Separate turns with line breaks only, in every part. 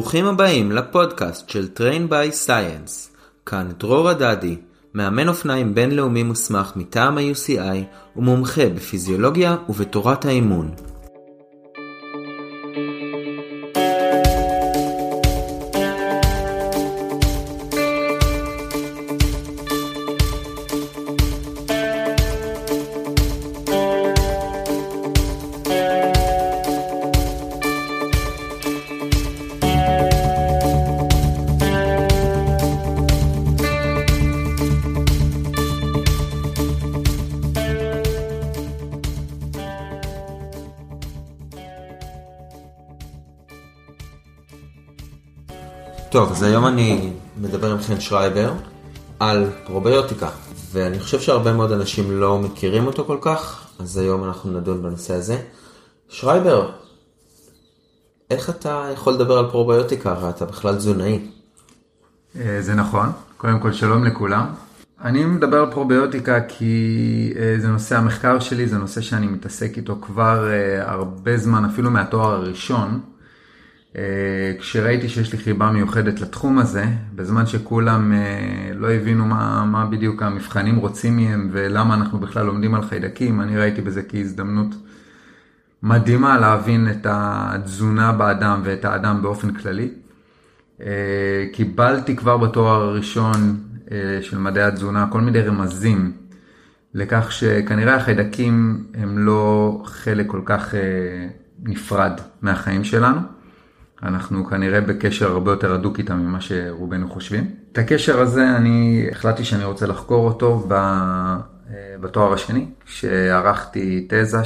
ברוכים הבאים לפודקאסט של Train by Science. כאן דרור הדדי, מאמן אופניים בינלאומי מוסמך מטעם ה-UCI ומומחה בפיזיולוגיה ובתורת האימון. אז היום אני מדבר עם חן שרייבר על פרוביוטיקה, ואני חושב שהרבה מאוד אנשים לא מכירים אותו כל כך, אז היום אנחנו נדון בנושא הזה. שרייבר, איך אתה יכול לדבר על פרוביוטיקה? הרי אתה בכלל תזונאי.
אה, זה נכון, קודם כל שלום לכולם. אני מדבר על פרוביוטיקה כי אה, זה נושא המחקר שלי, זה נושא שאני מתעסק איתו כבר אה, הרבה זמן, אפילו מהתואר הראשון. אה, כשראיתי שיש לי חיבה מיוחדת לתחום הזה, בזמן שכולם אה, לא הבינו מה, מה בדיוק המבחנים רוצים מהם ולמה אנחנו בכלל לומדים על חיידקים, אני ראיתי בזה כהזדמנות מדהימה להבין את התזונה באדם ואת האדם באופן כללי. אה, קיבלתי כבר בתואר הראשון של מדעי התזונה כל מיני רמזים לכך שכנראה החיידקים הם לא חלק כל כך נפרד מהחיים שלנו. אנחנו כנראה בקשר הרבה יותר הדוק איתם ממה שרובנו חושבים. את הקשר הזה אני החלטתי שאני רוצה לחקור אותו בתואר השני, שערכתי תזה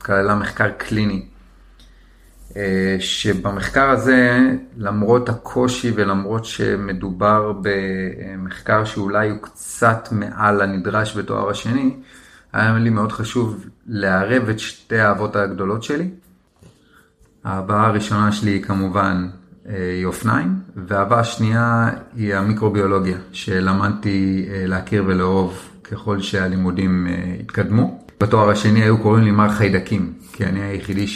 שכללה מחקר קליני. שבמחקר הזה, למרות הקושי ולמרות שמדובר במחקר שאולי הוא קצת מעל הנדרש בתואר השני, היה לי מאוד חשוב לערב את שתי האהבות הגדולות שלי, ההבעה הראשונה שלי היא כמובן אה, היא אופניים, וההבעה השנייה היא המיקרוביולוגיה, שלמדתי אה, להכיר ולאהוב ככל שהלימודים אה, התקדמו. בתואר השני היו קוראים לי מר חיידקים, כי אני היחידי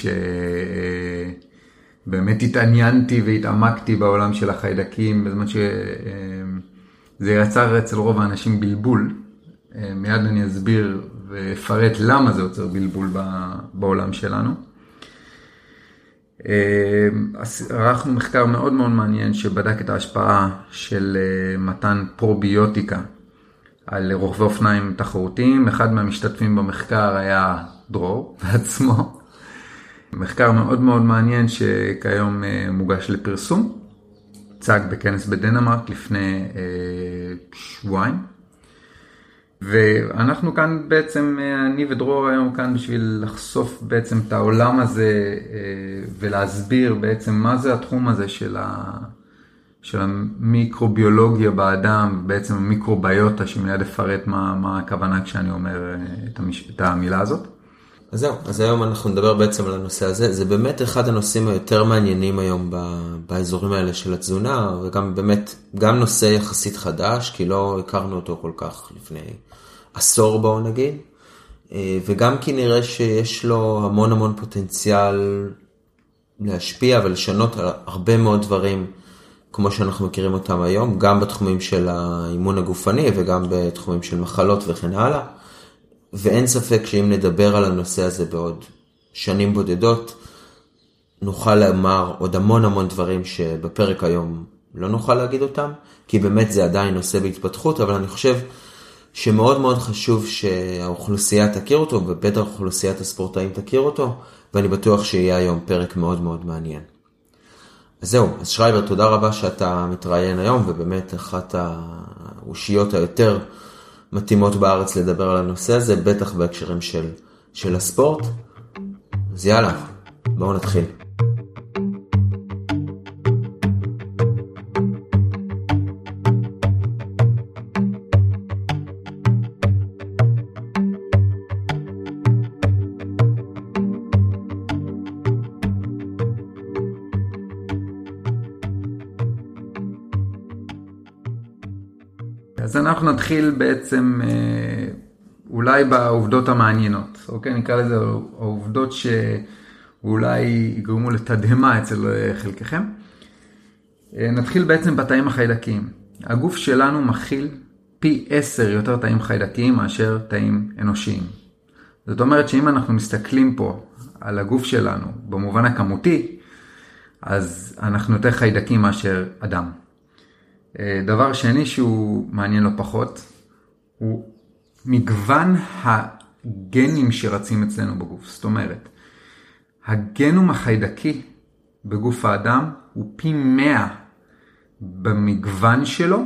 שבאמת התעניינתי והתעמקתי בעולם של החיידקים, בזמן שזה יצר אצל רוב האנשים בלבול. מיד אני אסביר ואפרט למה זה יוצר בלבול בעולם שלנו. אה, ערכנו מחקר מאוד מאוד מעניין שבדק את ההשפעה של אה, מתן פרוביוטיקה על רוכבי אופניים תחרותיים. אחד מהמשתתפים במחקר היה דרור בעצמו. מחקר מאוד מאוד מעניין שכיום אה, מוגש לפרסום. הוצג בכנס בדנמרק לפני שבועיים. ואנחנו כאן בעצם, אני ודרור היום כאן בשביל לחשוף בעצם את העולם הזה אה, ולהסביר בעצם מה זה התחום הזה של, ה, של המיקרוביולוגיה באדם, בעצם המיקרוביוטה, שמיד אפרט מה, מה הכוונה כשאני אומר אה, את, המש, את המילה הזאת.
אז זהו, אז היום אנחנו נדבר בעצם על הנושא הזה. זה באמת אחד הנושאים היותר מעניינים היום באזורים האלה של התזונה, וגם באמת, גם נושא יחסית חדש, כי לא הכרנו אותו כל כך לפני עשור בואו נגיד, אה, וגם כי נראה שיש לו המון המון פוטנציאל להשפיע ולשנות הרבה מאוד דברים כמו שאנחנו מכירים אותם היום, גם בתחומים של האימון הגופני וגם בתחומים של מחלות וכן הלאה. ואין ספק שאם נדבר על הנושא הזה בעוד שנים בודדות, נוכל לומר עוד המון המון דברים שבפרק היום לא נוכל להגיד אותם, כי באמת זה עדיין נושא בהתפתחות, אבל אני חושב שמאוד מאוד חשוב שהאוכלוסייה תכיר אותו, ובטח אוכלוסיית הספורטאים תכיר אותו, ואני בטוח שיהיה היום פרק מאוד מאוד מעניין. אז זהו, אז שרייבר, תודה רבה שאתה מתראיין היום, ובאמת אחת האושיות היותר מתאימות בארץ לדבר על הנושא הזה, בטח בהקשרים של, של הספורט. אז יאללה, בואו נתחיל.
נתחיל בעצם אה, אולי בעובדות המעניינות, אוקיי? נקרא לזה העובדות ואולי יגרמו לתדהמה אצל חלקכם. נתחיל בעצם בתאים החיידקיים. הגוף שלנו מכיל פי עשר יותר תאים חיידקיים מאשר תאים אנושיים. זאת אומרת שאם אנחנו מסתכלים פה על הגוף שלנו במובן הכמותי, אז אנחנו יותר חיידקים מאשר אדם. אה, דבר שני שהוא מעניין לא פחות, הוא מגוון הגנים שרצים אצלנו בגוף. זאת אומרת, הגנום החיידקי בגוף האדם הוא פי 100 במגוון שלו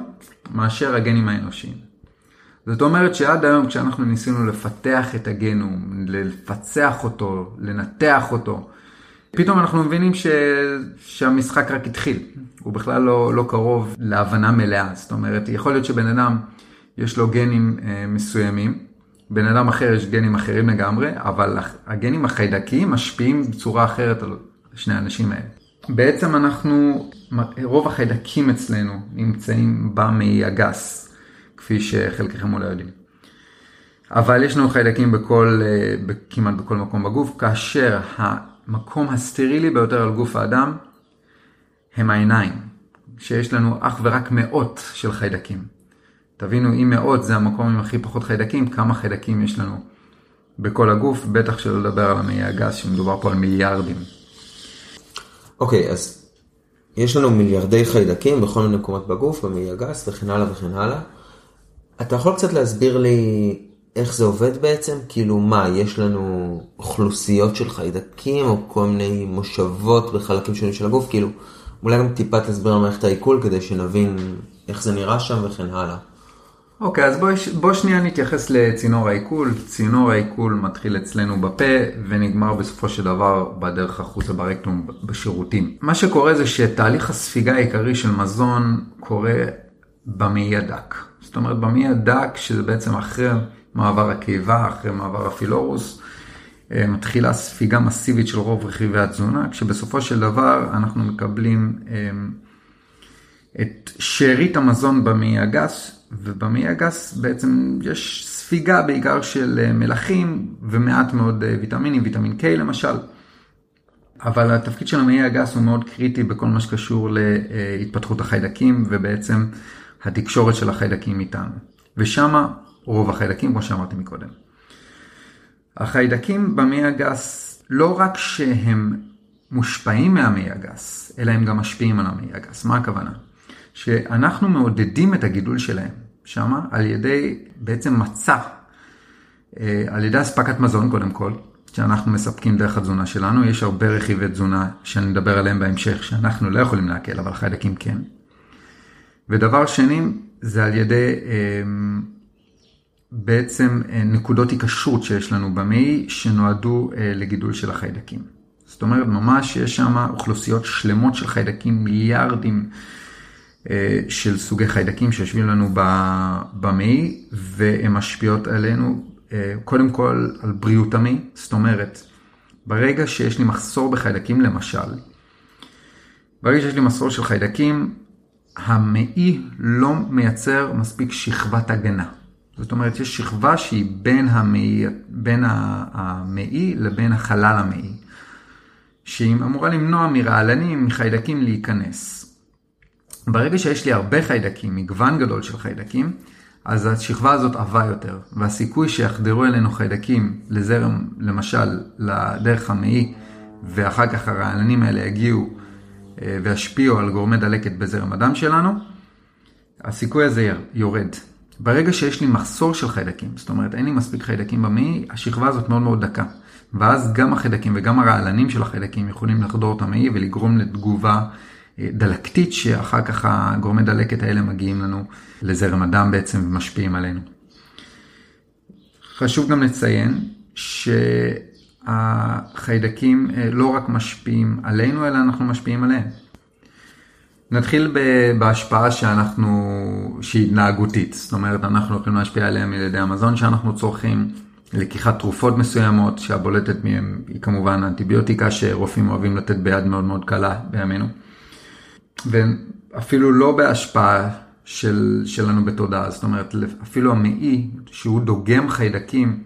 מאשר הגנים האנושיים. זאת אומרת שעד היום כשאנחנו ניסינו לפתח את הגנום, לפצח אותו, לנתח אותו, פתאום אנחנו מבינים ש... שהמשחק רק התחיל, הוא בכלל לא, לא קרוב להבנה מלאה. זאת אומרת, יכול להיות שבן אדם יש לו גנים אה, מסוימים, בן אדם אחר יש גנים אחרים לגמרי, אבל הגנים החיידקיים משפיעים בצורה אחרת על שני האנשים האלה. בעצם אנחנו, רוב החיידקים אצלנו נמצאים במעי הגס, כפי שחלקכם אולי יודעים. אבל יש לנו חיידקים בכל, אה, כמעט בכל מקום בגוף, כאשר המקום הסטרילי ביותר על גוף האדם הם העיניים, שיש לנו אך ורק מאות של חיידקים. תבינו, אם מאות זה המקום עם הכי פחות חיידקים, כמה חיידקים יש לנו בכל הגוף, בטח שלא לדבר על המעי הגס, שמדובר פה על מיליארדים.
אוקיי, okay, אז יש לנו מיליארדי חיידקים בכל מיני מקומות בגוף, במעי הגס וכן הלאה וכן הלאה. אתה יכול קצת להסביר לי איך זה עובד בעצם? כאילו מה, יש לנו אוכלוסיות של חיידקים או כל מיני מושבות בחלקים שונים של הגוף? כאילו, אולי גם טיפה תסביר על מערכת העיכול כדי שנבין איך זה נראה שם וכן הלאה.
אוקיי, okay, אז בוא, בוא שנייה נתייחס לצינור העיכול. צינור העיכול מתחיל אצלנו בפה ונגמר בסופו של דבר בדרך החוצה ברקטום בשירותים. מה שקורה זה שתהליך הספיגה העיקרי של מזון קורה במעי הדק. זאת אומרת, במעי הדק, שזה בעצם אחרי מעבר הקיבה, אחרי מעבר הפילורוס, אה, מתחילה ספיגה מסיבית של רוב רכיבי התזונה, כשבסופו של דבר אנחנו מקבלים אה, את שארית המזון במעי הגס, ובמעי הגס בעצם יש ספיגה בעיקר של אה, מלחים ומעט מאוד ויטמינים, ויטמין K למשל. אבל התפקיד של המעי הגס הוא מאוד קריטי בכל מה שקשור להתפתחות החיידקים ובעצם התקשורת של החיידקים איתנו. ושמה רוב החיידקים, כמו שאמרתי מקודם. החיידקים במעי הגס, לא רק שהם מושפעים מהמעי הגס, אלא הם גם משפיעים על המעי הגס. מה הכוונה? שאנחנו מעודדים את הגידול שלהם שמה על ידי בעצם מצע, אה, על ידי אספקת מזון קודם כל, שאנחנו מספקים דרך התזונה שלנו. יש הרבה רכיבי תזונה שאני אדבר עליהם בהמשך, שאנחנו לא יכולים להקל, אבל חיידקים כן. ודבר שני, זה על ידי אה, בעצם אה, נקודות היקשרות שיש לנו במעי שנועדו אה, לגידול של החיידקים. זאת אומרת, ממש יש שם אוכלוסיות שלמות של חיידקים, מיליארדים אה, של סוגי חיידקים שיושבים לנו במעי, והן משפיעות עלינו קודם כל על בריאות המעי. זאת אומרת, ברגע שיש לי מחסור בחיידקים למשל, ברגע שיש לי מחסור של חיידקים, המעי לא מייצר מספיק שכבת הגנה. זאת אומרת, יש שכבה שהיא בין המעי, בין המעי לבין החלל המעי, שהיא אמורה למנוע מרעלנים, מחיידקים להיכנס. ברגע שיש לי הרבה חיידקים, מגוון גדול של חיידקים, אז השכבה הזאת עבה יותר, והסיכוי שיחדרו אלינו חיידקים לזרם, למשל, לדרך המעי, ואחר כך הרעלנים האלה יגיעו אה, וישפיעו על גורמי דלקת בזרם הדם שלנו, הסיכוי הזה יורד. ברגע שיש לי מחסור של חיידקים, זאת אומרת אין לי מספיק חיידקים במעי, השכבה הזאת מאוד מאוד דקה. ואז גם החיידקים וגם הרעלנים של החיידקים יכולים לחדור את המעי ולגרום לתגובה אה, דלקתית, שאחר כך הגורמי דלקת האלה מגיעים לנו לזרם הדם בעצם ומשפיעים עלינו. חשוב גם לציין שהחיידקים אה, לא רק משפיעים עלינו, אלא אנחנו משפיעים עליהם. נתחיל בהשפעה שאנחנו, שהיא התנהגותית, זאת אומרת אנחנו יכולים להשפיע עליהם על ידי המזון שאנחנו צורכים, לקיחת תרופות מסוימות שהבולטת מהן היא כמובן אנטיביוטיקה שרופאים אוהבים לתת ביד מאוד מאוד קלה בימינו. ואפילו לא בהשפעה של, שלנו בתודעה, זאת אומרת אפילו המעי שהוא דוגם חיידקים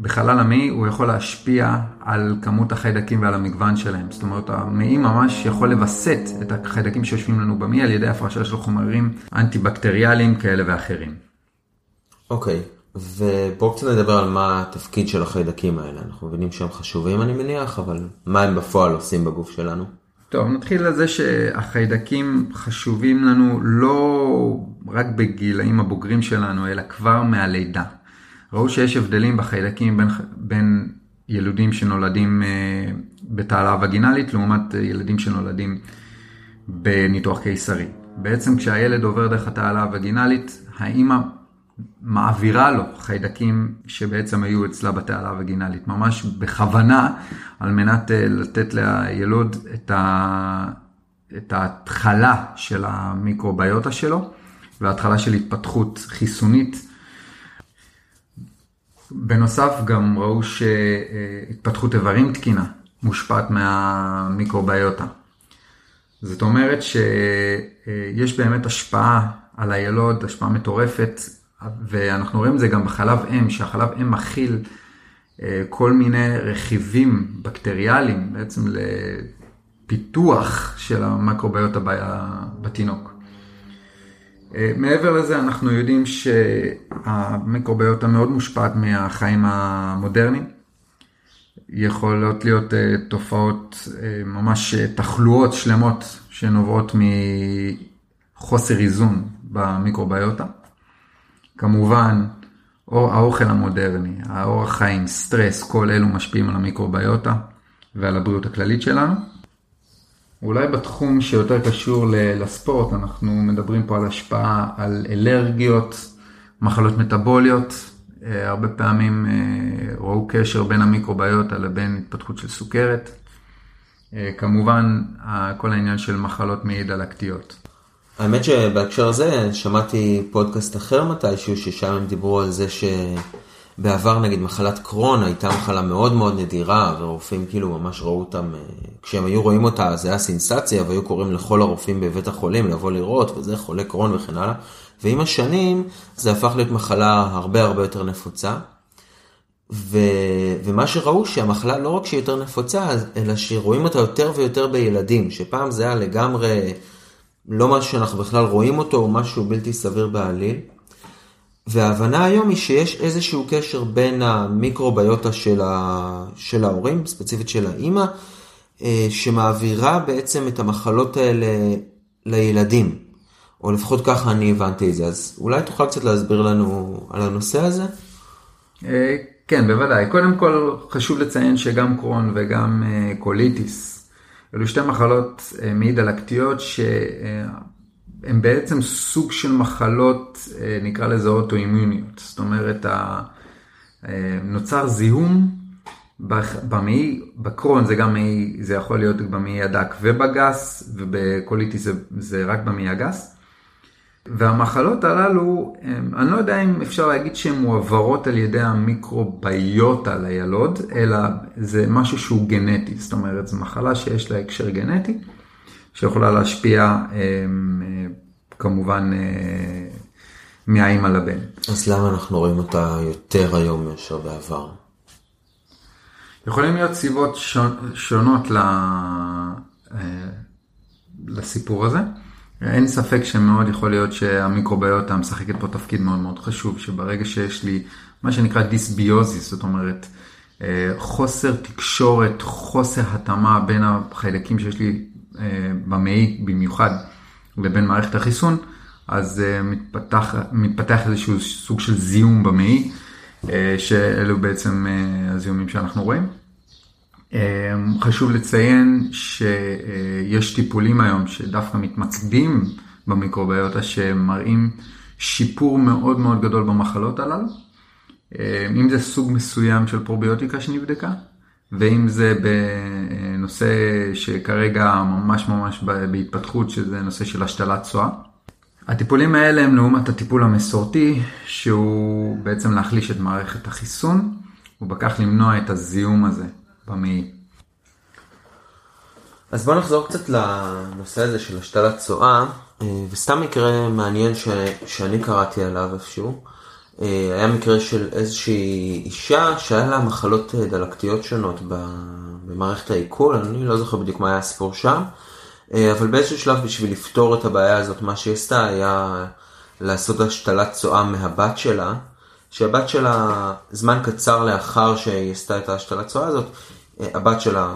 בחלל המעי הוא יכול להשפיע על כמות החיידקים ועל המגוון שלהם. זאת אומרת, המעי ממש יכול לווסת את החיידקים שיושבים לנו במעי על ידי הפרשה של חומרים אנטי-בקטריאליים כאלה ואחרים.
אוקיי, okay. ובואו קצת נדבר על מה התפקיד של החיידקים האלה. אנחנו מבינים שהם חשובים אני מניח, אבל מה הם בפועל עושים בגוף שלנו?
טוב, נתחיל לזה שהחיידקים חשובים לנו לא רק בגילאים הבוגרים שלנו, אלא כבר מהלידה. ראו שיש הבדלים בחיידקים בין, בין ילודים שנולדים אה, בתעלה וגינלית לעומת ילדים שנולדים בניתוח קיסרי. בעצם כשהילד עובר דרך התעלה הווגינלית, האימא מעבירה לו חיידקים שבעצם היו אצלה בתעלה הווגינלית, ממש בכוונה, על מנת אה, לתת לילוד את, ה... את ההתחלה של המיקרוביוטה שלו, וההתחלה של התפתחות חיסונית. בנוסף גם ראו שהתפתחות איברים תקינה מושפעת מהמיקרוביוטה. זאת אומרת שיש באמת השפעה על הילוד, השפעה מטורפת ואנחנו רואים את זה גם בחלב אם, שהחלב אם מכיל אה, כל מיני רכיבים בקטריאליים, בעצם לפיתוח של המקרוביוטה בתינוק. אה, מעבר לזה, אנחנו יודעים שהמיקרוביוטה מאוד מושפעת מהחיים המודרניים. יכולות להיות אה, תופעות, ממש תחלואות שלמות שנובעות מחוסר איזון במיקרוביוטה. כמובן, האוכל המודרני, האורח חיים, סטרס, כל אלו משפיעים על המיקרוביוטה ועל הבריאות הכללית שלנו. אולי בתחום שיותר קשור לספורט, אנחנו מדברים פה על השפעה על אלרגיות, מחלות מטבוליות. אה, הרבה פעמים אה, ראו קשר בין המיקרוביוטה לבין התפתחות של סוכרת. אה, כמובן, כל העניין של מחלות מעי דלקתיות.
האמת שבהקשר הזה שמעתי פודקאסט אחר מתישהו, ששם הם דיברו על זה שבעבר נגיד מחלת קרון הייתה מחלה מאוד מאוד נדירה, ורופאים כאילו ממש ראו אותם, אה, כשהם היו רואים אותה זה היה סנסציה, והיו קוראים לכל הרופאים בבית החולים לבוא לראות, וזה חולה קרון וכן הלאה. ועם השנים זה הפך להיות מחלה הרבה הרבה יותר נפוצה. ו... ומה שראו שהמחלה לא רק שהיא יותר נפוצה, אלא שרואים אותה יותר ויותר בילדים, שפעם זה היה לגמרי לא משהו שאנחנו בכלל רואים אותו, או משהו בלתי סביר בעליל. וההבנה היום היא שיש איזשהו קשר בין המיקרוביוטה של, ה... של ההורים, ספציפית של האימא, אה, שמעבירה בעצם את המחלות האלה לילדים. או לפחות ככה אני הבנתי את זה. אז אולי תוכל קצת להסביר לנו על הנושא הזה?
אה, כן, בוודאי. קודם כל חשוב לציין שגם קרון וגם אה, קוליטיס אלו שתי מחלות אה, מעי דלקתיות שהן בעצם סוג של מחלות, אה, נקרא לזה אוטואימוניות. זאת אומרת, אה, נוצר זיהום במעי, בקרון זה גם מעי, זה יכול להיות במעי הדק ובגס, ובקוליטיס זה, זה רק במעי הגס. והמחלות הללו, אני לא יודע אם אפשר להגיד שהן מועברות על ידי המיקרוביוטה לילוד, אלא זה משהו שהוא גנטי, זאת אומרת, זו מחלה שיש לה הקשר גנטי, שיכולה להשפיע כמובן מהאימא לבן.
אז למה אנחנו רואים אותה יותר היום מאשר בעבר?
יכולים להיות סיבות שונות לסיפור הזה. אין ספק שמאוד יכול להיות שהמיקרוביוטה משחקת פה תפקיד מאוד מאוד חשוב, שברגע שיש לי מה שנקרא דיסביוזיס, זאת אומרת אה, חוסר תקשורת, חוסר התאמה בין החיידקים שיש לי אה, במעי במיוחד לבין מערכת החיסון, אז אה, מתפתח, מתפתח איזשהו סוג של זיהום במעי, שאלו בעצם הזיהומים שאנחנו רואים. חשוב לציין שיש טיפולים היום שדווקא מתמקדים במיקרוביוטה שמראים שיפור מאוד מאוד גדול במחלות הללו. אם זה סוג מסוים של פרוביוטיקה שנבדקה, ואם זה בנושא שכרגע ממש ממש בהתפתחות, שזה נושא של השתלת צואה. הטיפולים האלה הם לעומת הטיפול המסורתי, שהוא בעצם להחליש את מערכת החיסון, ובכך למנוע את הזיהום הזה. במעי.
אז בוא נחזור קצת לנושא הזה של השתלת צואה, אה, וסתם מקרה מעניין ש... שאני קראתי עליו איפשהו. היה מקרה של איזושהי אישה שהיה לה מחלות דלקתיות שונות במערכת העיכול, אני לא זוכר בדיוק מה היה הסיפור שם, אבל באיזשהו שלב בשביל לפתור את הבעיה הזאת, מה שהיא עשתה היה לעשות השתלת צואה מהבת שלה, שהבת שלה, זמן קצר לאחר שהיא עשתה את ההשתלת צואה הזאת, הבת שלה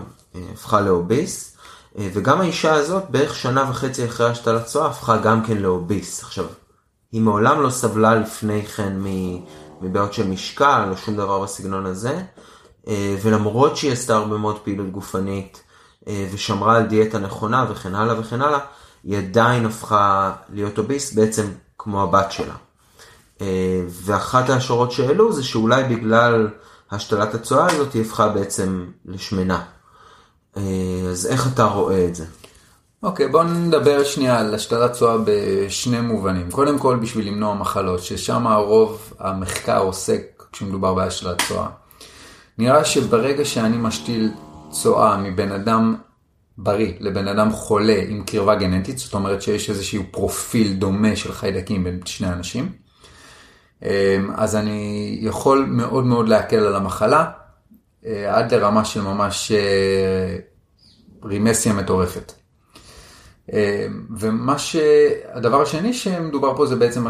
הפכה לאוביס, וגם האישה הזאת בערך שנה וחצי אחרי השתלת צואה הפכה גם כן לאוביס. עכשיו, היא מעולם לא סבלה לפני כן מבעיות של משקל או שום דבר בסגנון הזה, ולמרות שהיא עשתה הרבה מאוד פעילות גופנית ושמרה על דיאטה נכונה וכן הלאה וכן הלאה, היא עדיין הפכה להיות אוביס בעצם כמו הבת שלה. ואחת ההשערות שהעלו זה שאולי בגלל השתלת הצואה הזאת היא הפכה בעצם לשמנה. אז איך אתה רואה את זה?
אוקיי, okay, בוא נדבר שנייה על השתלת צואה בשני מובנים. קודם כל בשביל למנוע מחלות, ששם הרוב המחקר עוסק כשמדובר בהשתלת צואה. נראה שברגע שאני משתיל צואה מבן אדם בריא לבן אדם חולה עם קרבה גנטית, זאת אומרת שיש איזשהו פרופיל דומה של חיידקים בין שני אנשים, אז אני יכול מאוד מאוד להקל על המחלה, עד לרמה של ממש רימסיה מטורפת. ומה ש... הדבר השני שמדובר פה זה בעצם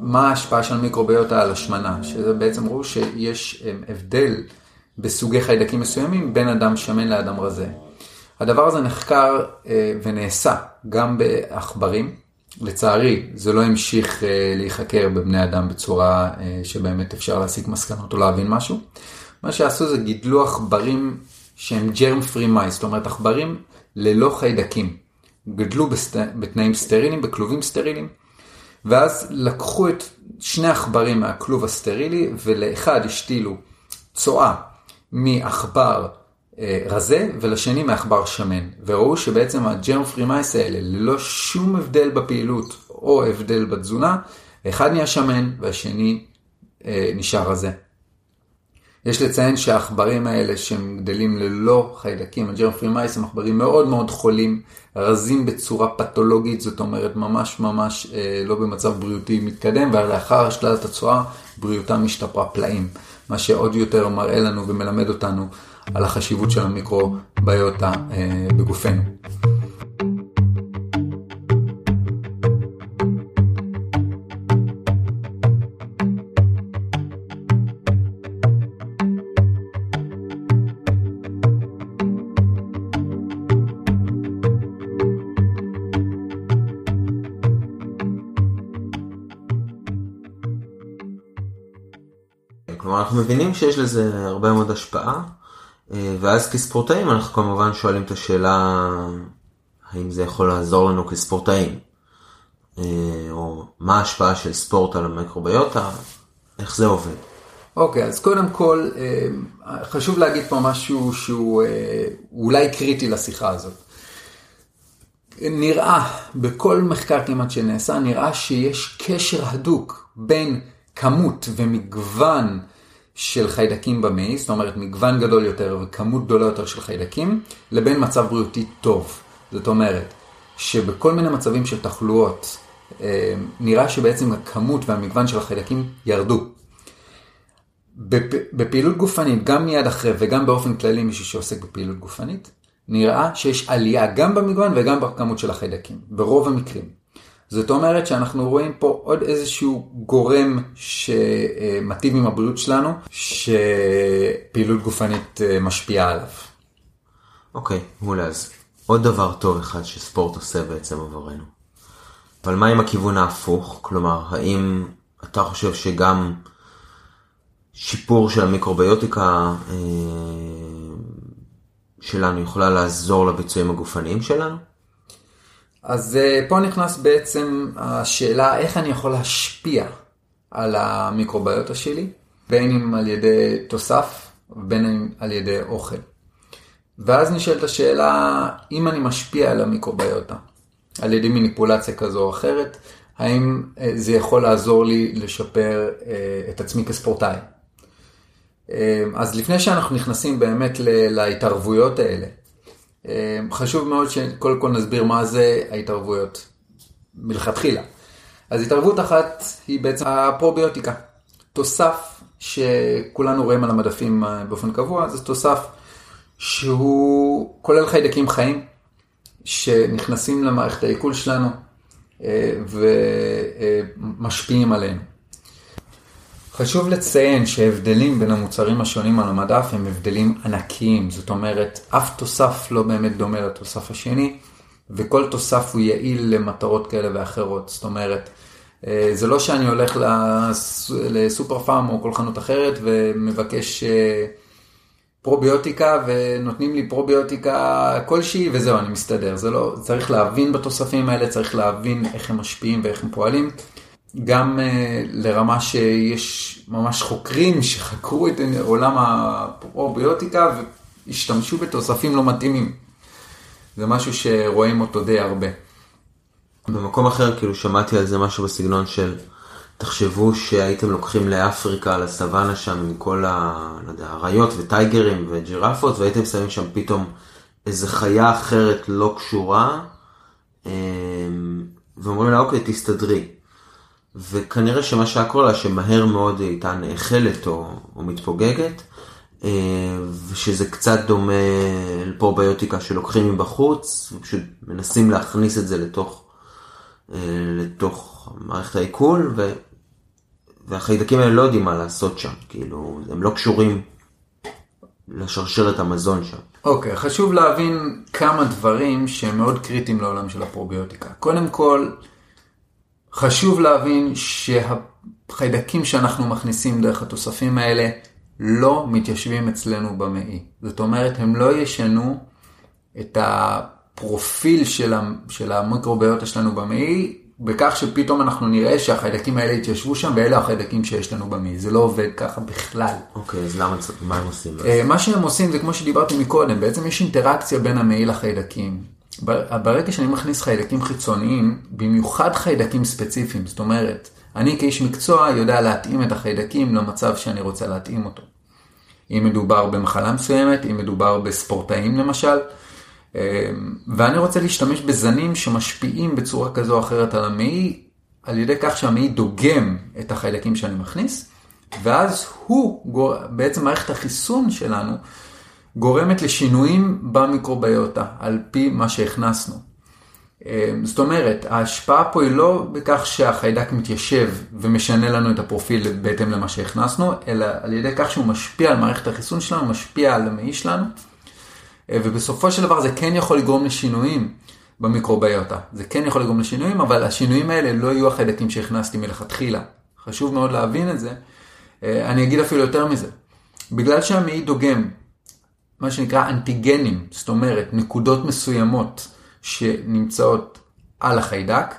מה ההשפעה של המיקרוביוטה על השמנה, שזה בעצם ראו שיש הבדל בסוגי חיידקים מסוימים בין אדם שמן לאדם רזה. הדבר הזה נחקר ונעשה גם בעכברים, לצערי זה לא המשיך להיחקר בבני אדם בצורה שבאמת אפשר להסיק מסקנות או להבין משהו. מה שעשו זה גידלו עכברים שהם germ free mice, זאת אומרת עכברים ללא חיידקים. גדלו בסט... בתנאים סטריליים, בכלובים סטריליים, ואז לקחו את שני עכברים מהכלוב הסטרילי ולאחד השתילו צואה מעכבר אה, רזה ולשני מעכבר שמן, וראו שבעצם ה germ free mice האלה ללא שום הבדל בפעילות או הבדל בתזונה, אחד נהיה שמן והשני אה, נשאר רזה. יש לציין שהעכברים האלה שהם גדלים ללא חיידקים, הג'רם פרי מייס הם עכברים מאוד מאוד חולים, רזים בצורה פתולוגית, זאת אומרת ממש ממש אה, לא במצב בריאותי מתקדם, ולאחר השתלת הצואה בריאותם השתפרה פלאים, מה שעוד יותר מראה לנו ומלמד אותנו על החשיבות של המיקרוביוטה אה, בגופנו.
אנחנו מבינים שיש לזה הרבה מאוד השפעה, ואז כספורטאים אנחנו כמובן שואלים את השאלה האם זה יכול לעזור לנו כספורטאים, או מה ההשפעה של ספורט על המיקרוביוטה, איך זה עובד.
אוקיי, okay, אז קודם כל חשוב להגיד פה משהו שהוא אולי קריטי לשיחה הזאת. נראה, בכל מחקר כמעט שנעשה, נראה שיש קשר הדוק בין כמות ומגוון של חיידקים במעי, זאת אומרת מגוון גדול יותר וכמות גדולה יותר של חיידקים, לבין מצב בריאותי טוב. זאת אומרת, שבכל מיני מצבים של תחלואות, אה, נראה שבעצם הכמות והמגוון של החיידקים ירדו. בפעילות גופנית, גם מיד אחרי וגם באופן כללי מישהו שעוסק בפעילות גופנית, נראה שיש עלייה גם במגוון וגם בכמות של החיידקים, ברוב המקרים. זאת אומרת שאנחנו רואים פה עוד איזשהו גורם שמטיב עם הבריאות שלנו, שפעילות גופנית אה, משפיעה עליו.
אוקיי, okay, מעולה. אז עוד דבר טוב אחד שספורט עושה בעצם עבורנו. אבל מה עם הכיוון ההפוך? כלומר, האם אתה חושב שגם שיפור של המיקרוביוטיקה אה, שלנו יכולה לעזור לביצועים הגופניים שלנו?
אז אה, פה נכנס בעצם השאלה איך אני יכול להשפיע על המיקרוביוטה שלי, בין אם על ידי תוסף ובין אם על ידי אוכל. ואז נשאלת השאלה, אם אני משפיע על המיקרוביוטה, על ידי מניפולציה כזו או אחרת, האם אה, זה יכול לעזור לי לשפר אה, את עצמי כספורטאי. אז לפני שאנחנו נכנסים באמת להתערבויות האלה, חשוב מאוד שקודם כל נסביר מה זה ההתערבויות מלכתחילה. אז התערבות אחת היא בעצם הפרוביוטיקה. תוסף שכולנו רואים על המדפים אה, באופן קבוע, זה תוסף שהוא כולל חיידקים חיים, שנכנסים למערכת העיכול שלנו אה, ומשפיעים עלינו. חשוב לציין שההבדלים בין המוצרים השונים על המדף הם הבדלים ענקיים, זאת אומרת, אף תוסף לא באמת דומה לתוסף השני, וכל תוסף הוא יעיל למטרות כאלה ואחרות, זאת אומרת, אה, זה לא שאני הולך לסופר פארם או כל חנות אחרת ומבקש אה, פרוביוטיקה ונותנים לי פרוביוטיקה כלשהי וזהו, אני מסתדר. זה לא, צריך להבין בתוספים האלה, צריך להבין איך הם משפיעים ואיך הם פועלים. גם uh, לרמה שיש ממש חוקרים שחקרו את עולם הפרוביוטיקה והשתמשו בתוספים לא מתאימים. זה משהו שרואים אותו די הרבה.
במקום אחר כאילו שמעתי על זה משהו בסגנון של תחשבו שהייתם לוקחים לאפריקה, לסוואנה שם עם כל. לא יודע, אריות וטייגרים וג'ירפות והייתם שמים שם פתאום איזה חיה אחרת לא קשורה אמ, ואומרים לה אוקיי תסתדרי. וכנראה שמה שהיה קורה לה שמהר מאוד היא הייתה נאכלת או, או מתפוגגת אה, ושזה קצת דומה לפרוביוטיקה שלוקחים מבחוץ ופשוט מנסים להכניס את זה לתוך אה, לתוך מערכת העיכול, ו... והחיידקים האלה לא יודעים מה לעשות שם, כאילו, הם לא קשורים לשרשרת המזון שם.
אוקיי, okay, חשוב להבין כמה דברים שהם מאוד קריטיים לעולם של הפרוביוטיקה. קודם כל, חשוב להבין שהחיידקים שאנחנו מכניסים דרך התוספים האלה לא מתיישבים אצלנו במעי. זאת אומרת, הם לא ישנו את. הפרופיל של, של המיקרוביוטה שלנו במעי, בכך שפתאום אנחנו נראה שהחיידקים האלה התיישבו שם ואלה החיידקים שיש לנו במעי. זה לא עובד ככה בכלל.
אוקיי, אז למה, מה הם עושים?
אה, מה שהם עושים זה כמו שדיברתי מקודם, בעצם יש אינטראקציה בין המעי לחיידקים. ברגע שאני מכניס חיידקים חיצוניים, במיוחד חיידקים ספציפיים, זאת אומרת, אני כאיש מקצוע יודע להתאים את החיידקים למצב שאני רוצה להתאים אותו. אם מדובר במחלה מסוימת, אם מדובר בספורטאים למשל, אמ, ואני רוצה להשתמש בזנים שמשפיעים בצורה כזו או אחרת על המעי, על ידי כך שהמעי דוגם את החיידקים שאני מכניס, ואז הוא, בעצם מערכת החיסון שלנו, גורמת לשינויים במיקרוביוטה, על פי מה שהכנסנו. אמ, זאת אומרת, ההשפעה פה היא לא בכך שהחיידק מתיישב ומשנה לנו את הפרופיל בהתאם למה שהכנסנו, אלא על ידי כך שהוא משפיע על מערכת החיסון שלנו, משפיע על המעי שלנו. אה, ובסופו של דבר זה כן יכול לגרום לשינויים במיקרוביוטה. זה כן יכול לגרום לשינויים, אבל השינויים האלה לא יהיו החיידקים שהכנסתי מלכתחילה. חשוב מאוד להבין את זה. אה, אני אגיד אפילו יותר מזה. בגלל שהמעי דוגם, מה שנקרא אנטיגנים, זאת אומרת נקודות מסוימות שנמצאות על החיידק,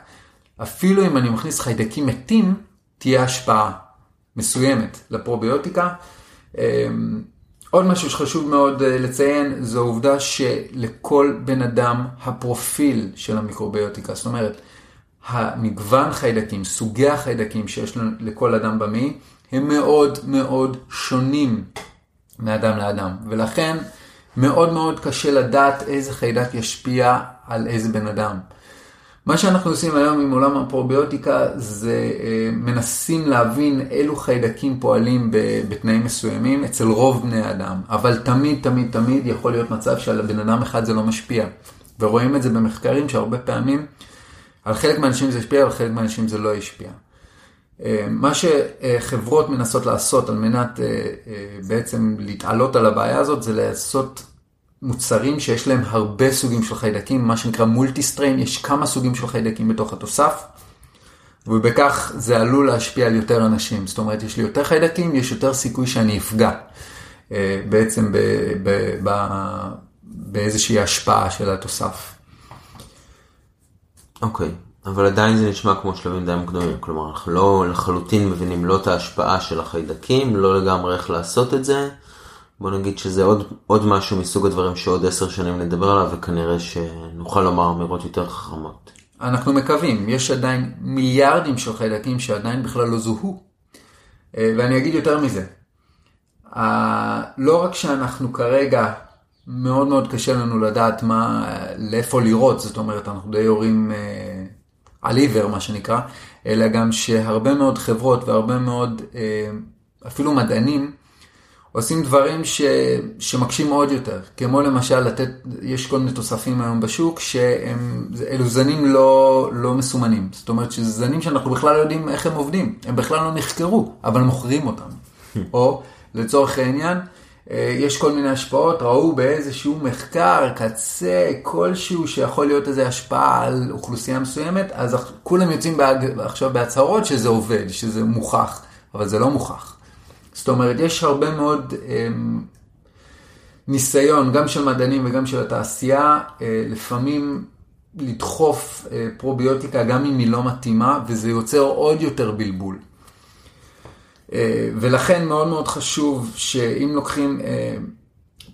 אפילו אם אני מכניס חיידקים מתים, תהיה השפעה מסוימת לפרוביוטיקה. אה, עוד משהו שחשוב מאוד אה, לציין, זו העובדה שלכל בן אדם הפרופיל של המיקרוביוטיקה, זאת אומרת, המגוון חיידקים, סוגי החיידקים שיש לכל אדם במעי, הם מאוד מאוד שונים מאדם לאדם, ולכן מאוד מאוד קשה לדעת איזה חיידק ישפיע על איזה בן אדם. מה שאנחנו עושים היום עם עולם הפרוביוטיקה זה אה, מנסים להבין אילו חיידקים פועלים בתנאים מסוימים אצל רוב בני האדם, אבל תמיד תמיד תמיד יכול להיות מצב שעל בן אדם אחד זה לא משפיע. ורואים את זה במחקרים שהרבה פעמים על חלק מהאנשים זה השפיע, על חלק מהאנשים זה לא השפיע. אה, מה שחברות מנסות לעשות על מנת אה, בעצם להתעלות על הבעיה הזאת זה לעשות מוצרים שיש להם הרבה סוגים של חיידקים, מה שנקרא מולטי סטריין, יש כמה סוגים של חיידקים בתוך התוסף, ובכך זה עלול להשפיע על יותר אנשים. זאת אומרת, יש לי יותר חיידקים, יש יותר סיכוי שאני אפגע אה, בעצם ב, ב, ב, באיזושהי השפעה של התוסף.
אוקיי, okay, אבל עדיין זה נשמע כמו שלבים די מוקדמים, כלומר אנחנו לא לחלוטין מבינים לא את ההשפעה של החיידקים, לא לגמרי איך לעשות את זה. בוא נגיד שזה עוד, עוד משהו מסוג הדברים שעוד עשר שנים נדבר עליו וכנראה שנוכל לומר אמירות יותר חכמות.
אנחנו מקווים, יש עדיין מיליארדים של חיידקים שעדיין בכלל לא זוהו. אה, ואני אגיד יותר מזה, לא רק שאנחנו כרגע, מאוד מאוד קשה לנו לדעת מה, לאיפה לראות, זאת אומרת, אנחנו די יורים אה, על עיוור מה שנקרא, אלא גם שהרבה מאוד חברות והרבה מאוד אפילו מדענים עושים דברים ש, שמקשים עוד יותר, כמו למשל לתת, יש כל מיני תוספים היום בשוק שהם, אלו זנים לא, לא מסומנים, זאת אומרת שזה זנים שאנחנו בכלל לא יודעים איך הם עובדים, הם בכלל לא נחקרו, אבל מוכרים אותם. או לצורך העניין, אה, יש כל מיני השפעות, ראו באיזשהו מחקר, קצה, כלשהו שיכול להיות איזו השפעה על אוכלוסייה מסוימת, אז כולם יוצאים בהג... עכשיו בהצהרות שזה עובד, שזה מוכח, אבל זה לא מוכח. זאת אומרת, יש הרבה מאוד אה, ניסיון, גם של מדענים וגם של התעשייה, אה, לפעמים לדחוף אה, פרוביוטיקה גם אם היא לא מתאימה, וזה יוצר עוד יותר בלבול. אה, ולכן מאוד מאוד חשוב שאם לוקחים אה,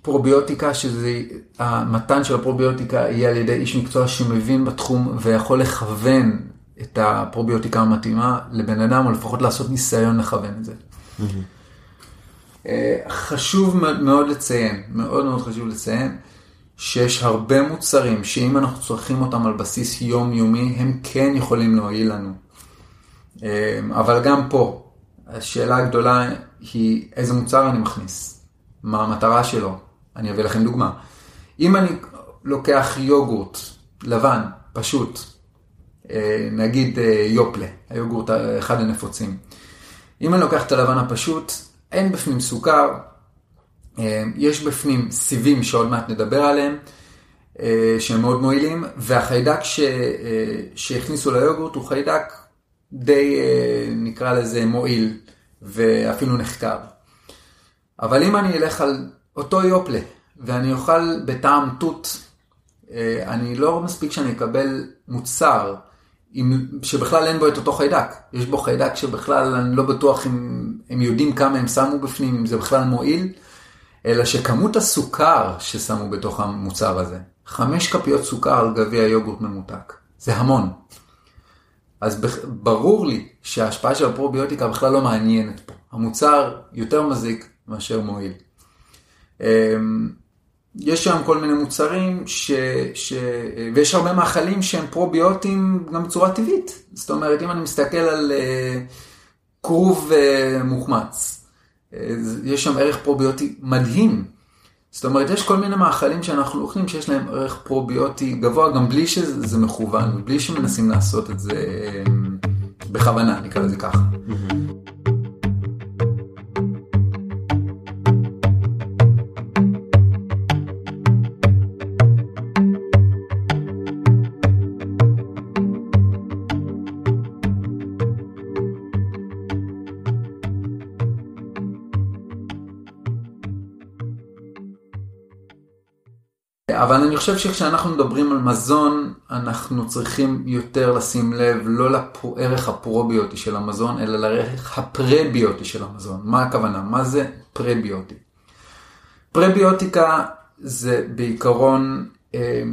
פרוביוטיקה, שזה, המתן של הפרוביוטיקה יהיה על ידי איש מקצוע שמבין בתחום ויכול לכוון את הפרוביוטיקה המתאימה לבן אדם, או לפחות לעשות ניסיון לכוון את זה. Mm-hmm. חשוב מאוד לציין, מאוד מאוד חשוב לציין, שיש הרבה מוצרים שאם אנחנו צורכים אותם על בסיס יומיומי, הם כן יכולים להועיל לנו. אה, אבל גם פה, השאלה הגדולה היא איזה מוצר אני מכניס, מה המטרה שלו. אני אביא לכם דוגמה. אם אני לוקח יוגורט לבן, פשוט, אה, נגיד אה, יופלה, היוגורט אחד הנפוצים. אם אני לוקח את הלבן הפשוט, אין בפנים סוכר, אה, יש בפנים סיבים שעוד מעט נדבר עליהם, שהם מאוד מועילים, והחיידק ש... שהכניסו ליוגורט הוא חיידק די, נקרא לזה, מועיל, ואפילו נחקר. אבל אם אני אלך על אותו יופלה, ואני אוכל בטעם תות, אני לא מספיק שאני אקבל מוצר עם, שבכלל אין בו את אותו חיידק. יש בו חיידק שבכלל אני לא בטוח אם הם יודעים כמה הם שמו בפנים, אם זה בכלל מועיל, אלא שכמות הסוכר ששמו בתוך המוצר הזה, חמש כפיות סוכר על גביע יוגורט ממותק, זה המון. אז ברור לי שההשפעה של הפרוביוטיקה בכלל לא מעניינת פה. המוצר יותר מזיק מאשר מועיל. אמ, יש שם כל מיני מוצרים, ש, ש, ויש הרבה מאכלים שהם פרוביוטיים גם בצורה טבעית. זאת אומרת, אם אני מסתכל על uh, כרוב uh, מוחמץ, uh, יש שם ערך פרוביוטי מדהים. זאת אומרת, יש כל מיני מאכלים שאנחנו אוכלים שיש להם ערך פרוביוטי גבוה, גם בלי שזה מכוון, בלי שמנסים לעשות את זה uh, בכוונה, נקרא לזה ככה. אבל אני חושב שכשאנחנו מדברים על מזון, אנחנו צריכים יותר לשים לב לא לערך הפרוביוטי של המזון, אלא לערך הפרביוטי של המזון. מה הכוונה? מה זה פרביוטי? פרביוטיקה זה בעיקרון אה,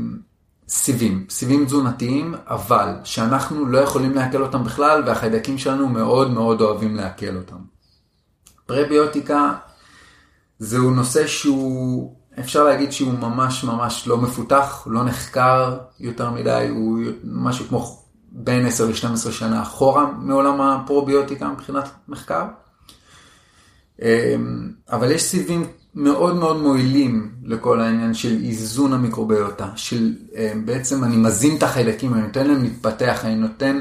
סיבים, סיבים תזונתיים, אבל שאנחנו לא יכולים לעכל אותם בכלל, והחיידקים שלנו מאוד מאוד אוהבים לעכל אותם. פרביוטיקה זהו נושא שהוא אפשר להגיד שהוא ממש ממש לא מפותח, לא נחקר יותר מדי, הוא משהו כמו בין 10 ל-12 שנה אחורה מעולם הפרוביוטיקה מבחינת מחקר. אמ, אבל יש סיבים מאוד מאוד מועילים לכל העניין של איזון המיקרוביוטה, של אמ, בעצם אני מזין את החיידקים, אני נותן להם להתפתח, אני נותן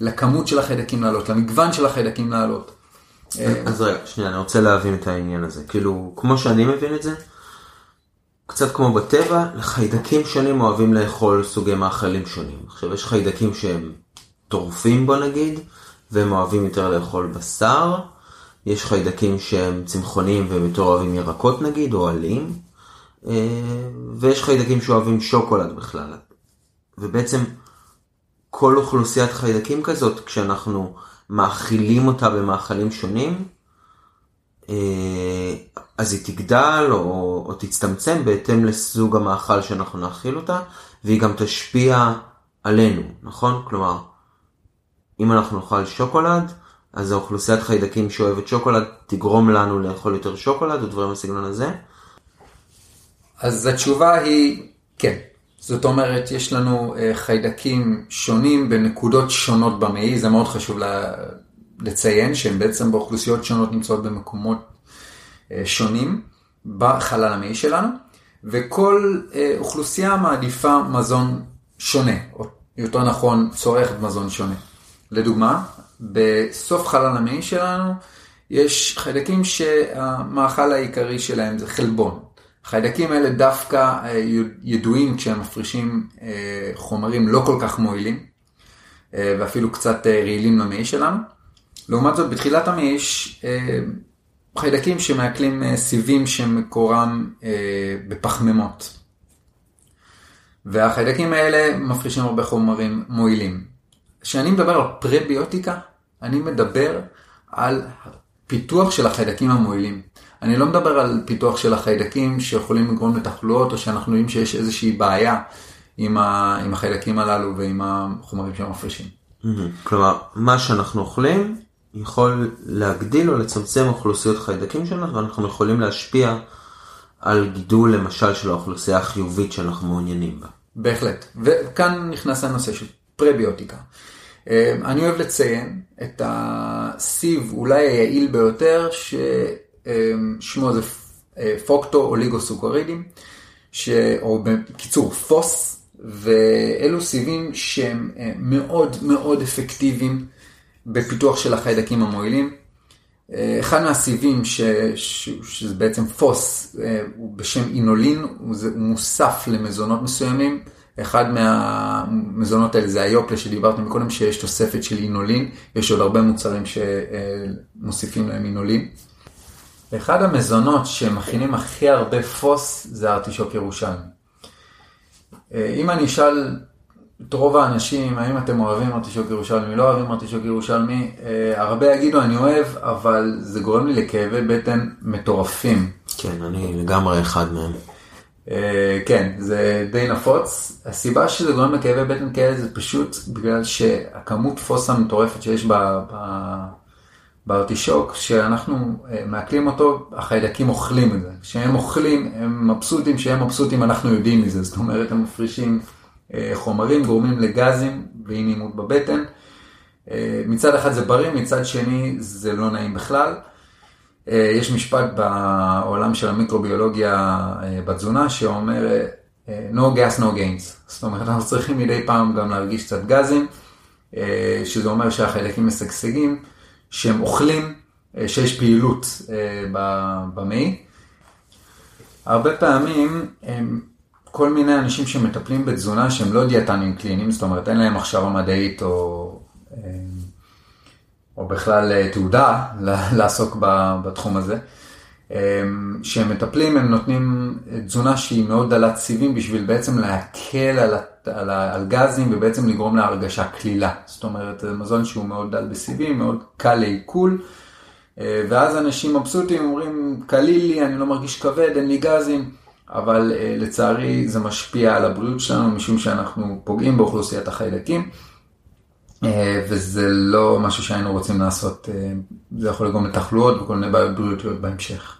לכמות של החיידקים לעלות, למגוון של החיידקים לעלות.
אז רגע, שנייה, אני רוצה להבין את העניין הזה. כאילו, כמו שאני מבין את זה, קצת כמו בטבע, לחיידקים שונים אוהבים לאכול סוגי מאכלים שונים. עכשיו יש חיידקים שהם טורפים בוא נגיד, והם אוהבים יותר לאכול בשר. יש חיידקים שהם צמחוניים והם יותר אוהבים ירקות נגיד, או עלים. אה, ויש חיידקים שאוהבים שוקולד בכלל. ובעצם כל אוכלוסיית חיידקים כזאת, כשאנחנו מאכילים אותה במאכלים שונים, אז היא תגדל או, או תצטמצם בהתאם לסוג המאכל שאנחנו נאכיל אותה, והיא גם תשפיע עלינו, נכון? כלומר, אם אנחנו נאכל שוקולד, אז האוכלוסיית חיידקים שאוהבת שוקולד תגרום לנו לאכול יותר שוקולד או דברים בסגנון הזה?
אז התשובה היא כן. זאת אומרת, יש לנו חיידקים שונים בנקודות שונות במעי, זה מאוד חשוב לציין שהם בעצם באוכלוסיות שונות נמצאות במקומות שונים בחלל המעי שלנו, וכל אוכלוסייה מעדיפה מזון שונה, או יותר נכון צורכת מזון שונה. לדוגמה, בסוף חלל המעי שלנו יש חיידקים שהמאכל העיקרי שלהם זה חלבון. החיידקים האלה דווקא אה, ידועים כשהם מפרישים אה, חומרים לא כל כך מועילים, אה, ואפילו קצת רעילים למעי שלנו. לעומת זאת, בתחילת המעי יש חיידקים שמעכלים סיבים שמקורם בפחמימות. והחיידקים האלה מפרישים הרבה חומרים מועילים. כשאני מדבר על פרביוטיקה, אני מדבר על פיתוח של החיידקים המועילים. אני לא מדבר על פיתוח של החיידקים שיכולים לגרום לתחלואות, או שאנחנו יודעים שיש איזושהי בעיה עם, ה, עם החיידקים הללו ועם החומרים שהם מפרישים.
כלומר, מה שאנחנו אוכלים יכול להגדיל או לצמצם אוכלוסיות חיידקים שלנו, ואנחנו יכולים להשפיע על גידול למשל של האוכלוסייה החיובית שאנחנו מעוניינים בה.
בהחלט, וכאן נכנס הנושא של פרביוטיקה. אה, אני אוהב לציין את הסיב אולי היעיל ביותר, ששמו זה אה, פוקטו אוליגוסוכרידים, או בקיצור פוס, ואלו סיבים שהם אה, מאוד מאוד אפקטיביים בפיתוח של החיידקים המועילים. אחד מהסיבים, ש, ש, שזה בעצם פוס, הוא בשם אינולין, הוא, זה, הוא מוסף למזונות מסוימים. אחד מהמזונות האלה זה היופלה שדיברתם קודם, שיש תוספת של אינולין, יש עוד הרבה מוצרים שמוסיפים להם אינולין. אחד המזונות שמכינים הכי הרבה פוס זה ארטישוק ירושלמי. אם אני אשאל את רוב האנשים, האם אתם אוהבים ארטישוק ירושלמי, לא אוהבים ארטישוק ירושלמי, הרבה יגידו אני אוהב, אבל זה גורם לי לכאבי בטן מטורפים.
כן, אני לגמרי אחד מהם.
אה, כן, זה די נפוץ. הסיבה שזה גורם לכאבי בטן כאלה זה פשוט בגלל שהכמות פוס המטורפת שיש בארטישוק, כשאנחנו אה, מעכלים אותו, החיידקים אוכלים את זה. כשהם אוכלים, הם מבסוטים, כשהם מבסוטים אנחנו יודעים מזה. זאת אומרת, הם מפרישים אה, חומרים, גורמים לגזים ואי נעימות בבטן. מצד אחד זה בריא, מצד שני זה לא נעים בכלל. אה, יש משפט בעולם של המיקרוביולוגיה אה, בתזונה שאומר אה, no gas no gains. זאת אומרת, אנחנו צריכים מדי פעם גם להרגיש קצת גזים, שזה אומר שהחיידקים משגשגים, שהם אוכלים, שיש פעילות במעי. הרבה פעמים כל מיני אנשים שמטפלים בתזונה שהם לא דיאטנים קליניים, זאת אומרת אין להם הכשרה מדעית או או בכלל אה, תעודה לעסוק בתחום הזה. כשהם מטפלים הם נותנים תזונה שהיא מאוד דלת סיבים בשביל בעצם להקל על, על, על גזים ובעצם לגרום להרגשה קלילה. זאת אומרת, זה מזון שהוא מאוד דל בסיבים, מאוד קל לעיכול. אה, ואז אנשים מבסוטים אומרים, קליל לי, אני לא מרגיש כבד, אין לי גזים, אבל אה, לצערי זה משפיע על הבריאות שלנו משום שאנחנו פוגעים באוכלוסיית החיידקים. אה, וזה לא משהו שהיינו רוצים לעשות, אה, זה יכול לגרום לתחלואות וכל מיני בעיות בריאותיות בהמשך.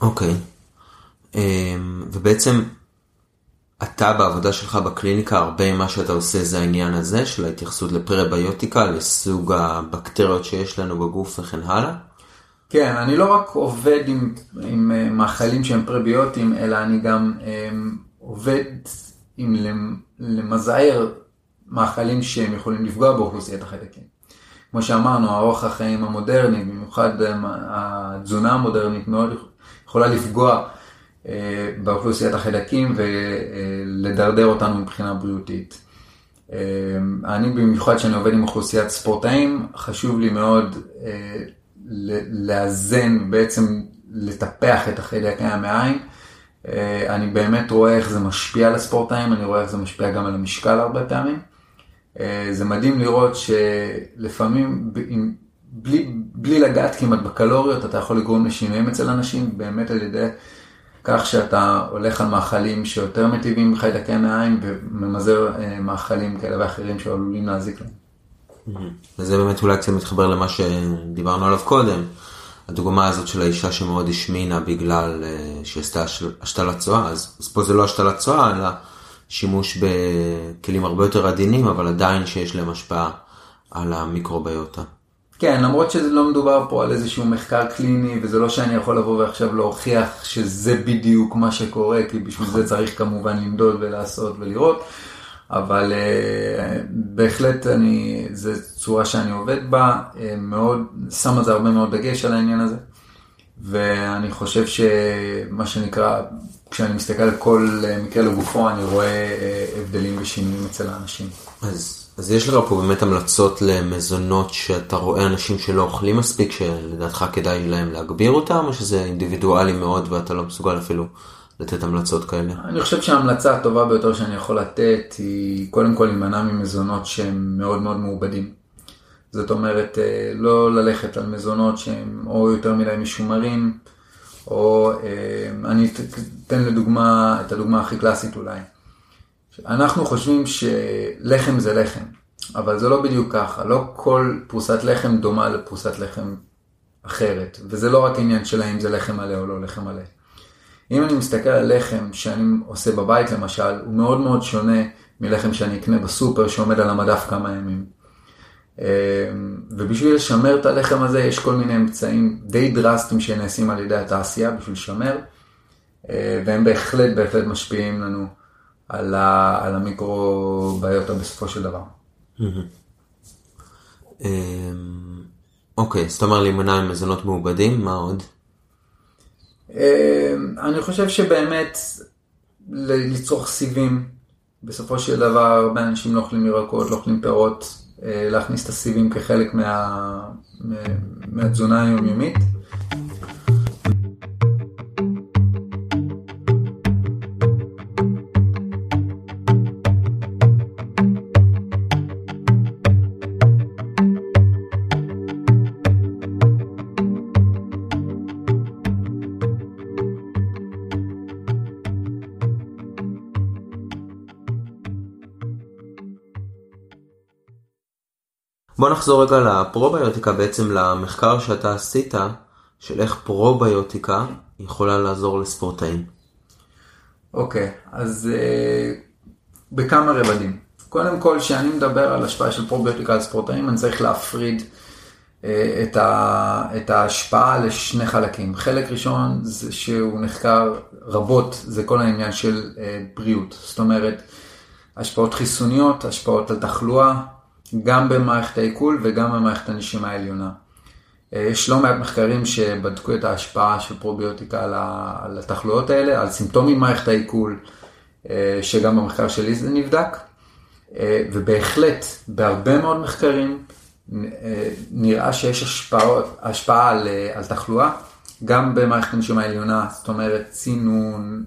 אוקיי, okay. אה, ובעצם אתה בעבודה שלך בקליניקה, הרבה ממה שאתה עושה זה העניין הזה של ההתייחסות לפרביוטיקה, לסוג הבקטריות שיש לנו בגוף וכן הלאה?
כן, אני לא רק עובד עם, עם מאכלים שהם פרביוטיים, אלא אני גם עובד עם למזער מאכלים שהם יכולים לפגוע באוכלוסיית החיידקים. כמו שאמרנו, האורח החיים המודרני, במיוחד התזונה המודרנית, מאוד יכולה לפגוע אה, באוכלוסיית החיידקים ולדרדר אותנו מבחינה בריאותית. אה, אני במיוחד כשאני עובד עם אוכלוסיית ספורטאים, חשוב לי מאוד אה, לאזן, בעצם לטפח את החיידקי המעיים. אני באמת רואה איך זה משפיע על הספורטאים, אני רואה איך זה משפיע גם על המשקל הרבה פעמים. אה, זה מדהים לראות שלפעמים בלי, בלי לגעת כמעט בקלוריות אתה יכול לגרום לשינויים אצל אנשים באמת על ידי כך שאתה הולך על מאכלים שיותר מטיבים מחיידקי מעיים וממזר אה, מאכלים כאלה ואחרים שעלולים להזיק להם.
וזה באמת אולי קצת מתחבר למה שדיברנו עליו קודם. הדוגמה הזאת של האישה שמאוד השמינה בגלל אה, שהיא עשתה השתלת צואה, אז, אז פה זה לא השתלת צואה, אלא שימוש בכלים הרבה יותר עדינים, אבל עדיין שיש להם השפעה על המיקרוביוטה.
כן, למרות שזה לא מדובר פה על איזשהו מחקר קליני, וזה לא שאני יכול לבוא ועכשיו להוכיח שזה בדיוק מה שקורה, כי בשביל זה צריך כמובן למדוד ולעשות ולראות, אבל uh, בהחלט אני, זו צורה שאני עובד בה, uh, מאוד, שם על זה הרבה מאוד דגש על העניין הזה, ואני חושב שמה שנקרא, כשאני מסתכל על כל uh, מקרה לגופו, אני רואה uh, הבדלים ושינויים אצל האנשים.
אז... אז יש לך פה באמת המלצות למזונות שאתה רואה אנשים שלא אוכלים מספיק, שלדעתך כדאי להם להגביר אותם, או שזה אינדיבידואלי מאוד ואתה לא מסוגל אפילו לתת המלצות כאלה?
אני חושב שההמלצה הטובה ביותר שאני יכול לתת היא קודם כל להימנע ממזונות שהם מאוד מאוד מעובדים. זאת אומרת, אה, לא ללכת על מזונות שהם או יותר מדי משומרים, או אה, אני אתן לדוגמה, את הדוגמה הכי קלאסית אולי. אנחנו חושבים שלחם זה לחם, אבל זה לא בדיוק ככה, לא כל פרוסת לחם דומה לפרוסת לחם אחרת, וזה לא רק עניין של האם זה לחם מלא או לא לחם מלא. אם אני מסתכל על לחם שאני עושה בבית למשל, הוא מאוד מאוד שונה מלחם שאני אקנה בסופר שעומד על המדף כמה ימים. אמ, ובשביל לשמר את הלחם הזה יש כל מיני אמצעים די דרסטיים שנעשים על ידי התעשייה בשביל לשמר, אה, והם בהחלט בהחלט משפיעים לנו על, ה, על המיקרוביוטה בסופו של דבר.
אמ, אוקיי, אז אתה אומר להימנע ממזונות מעובדים, מה עוד?
אמ, אני חושב שבאמת לצרוך סיבים, בסופו של דבר הרבה אנשים לא אוכלים ירקות, לא אוכלים פירות, אה, להכניס את הסיבים כחלק מה, מהתזונה היומיומית.
בוא נחזור רגע לפרוביוטיקה, בעצם למחקר שאתה עשית, של איך פרוביוטיקה יכולה לעזור לספורטאים.
אוקיי, okay, אז uh, בכמה רבדים. קודם כל, כשאני מדבר על השפעה של פרוביוטיקה על ספורטאים, אני צריך להפריד uh, את, ה, את ההשפעה לשני חלקים. חלק ראשון, זה שהוא נחקר רבות, זה כל העניין של uh, בריאות. זאת אומרת, השפעות חיסוניות, השפעות על תחלואה, גם במערכת העיכול וגם במערכת הנשימה העליונה. אה, יש לא מעט מחקרים שבדקו את ההשפעה של פרוביוטיקה על התחלואות האלה, על סימפטומים במערכת העיכול, אה, שגם במחקר שלי זה נבדק, אה, ובהחלט בהרבה מאוד מחקרים נראה שיש השפעות, השפעה על, על תחלואה, גם במערכת הנשימה העליונה, זאת אומרת צינון,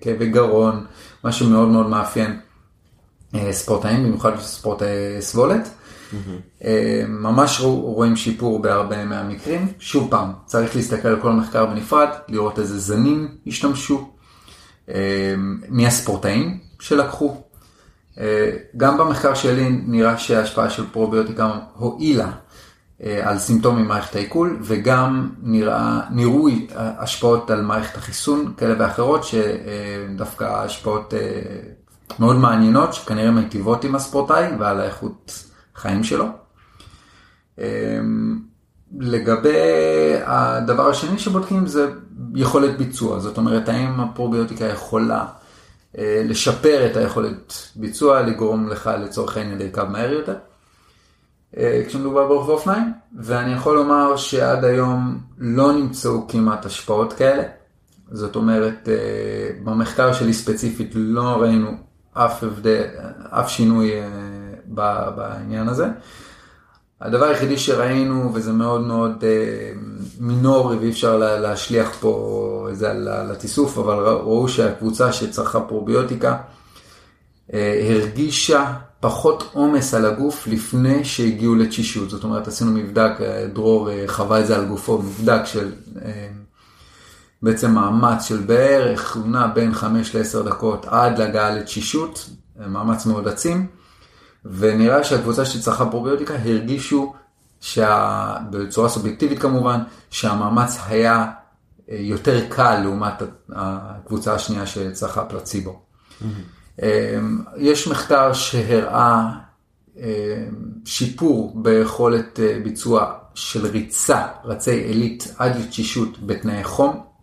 כאבי גרון, מה שמאוד מאוד מאפיין ספורטאים, במיוחד ספורטאי סבולת. אה, ממש רואים שיפור בהרבה מהמקרים. שוב פעם, צריך להסתכל על כל מחקר בנפרד, לראות איזה זנים השתמשו, אה, מי הספורטאים שלקחו. גם במחקר שלי נראה שההשפעה של פרוביוטיקה הועילה על סימפטומים במערכת העיכול, וגם נראה, נראו השפעות על מערכת החיסון כאלה ואחרות, שדווקא השפעות מאוד מעניינות, שכנראה מיטיבות עם הספורטאי ועל האיכות חיים שלו. אמ, לגבי הדבר השני שבודקים זה יכולת ביצוע, זאת אומרת האם הפרוביוטיקה יכולה אה, לשפר את היכולת ביצוע, לגרום לך לצורך העניין לרכב מהר יותר, אה, כשמדובר ברוכבי אופניים, ואני יכול לומר שעד היום לא נמצאו כמעט השפעות כאלה, זאת אומרת אה, במחקר שלי ספציפית לא ראינו אף, הבדל, אף שינוי אה, בעניין הזה. הדבר היחידי שראינו, וזה מאוד מאוד אה, מינורי ואי אפשר להשליח פה את זה על התיסוף, אבל ראו שהקבוצה שצרכה פרוביוטיקה אה, הרגישה פחות עומס על הגוף לפני שהגיעו לתשישות. זאת אומרת, עשינו מבדק, דרור חווה את זה על גופו, מבדק של בעצם מאמץ של בערך, הוא נע בין 5 ל-10 דקות עד להגעה לתשישות, מאמץ מאוד עצים, ונראה שהקבוצה שצרכה פרוביוטיקה הרגישו, שה... בצורה סובייקטיבית כמובן, שהמאמץ היה אה, יותר קל לעומת הקבוצה השנייה שצרכה פלציבו. Mm-hmm. יש מחקר שהראה שיפור ביכולת ביצוע של ריצה, רצי עילית עד לתשישות בתנאי חום.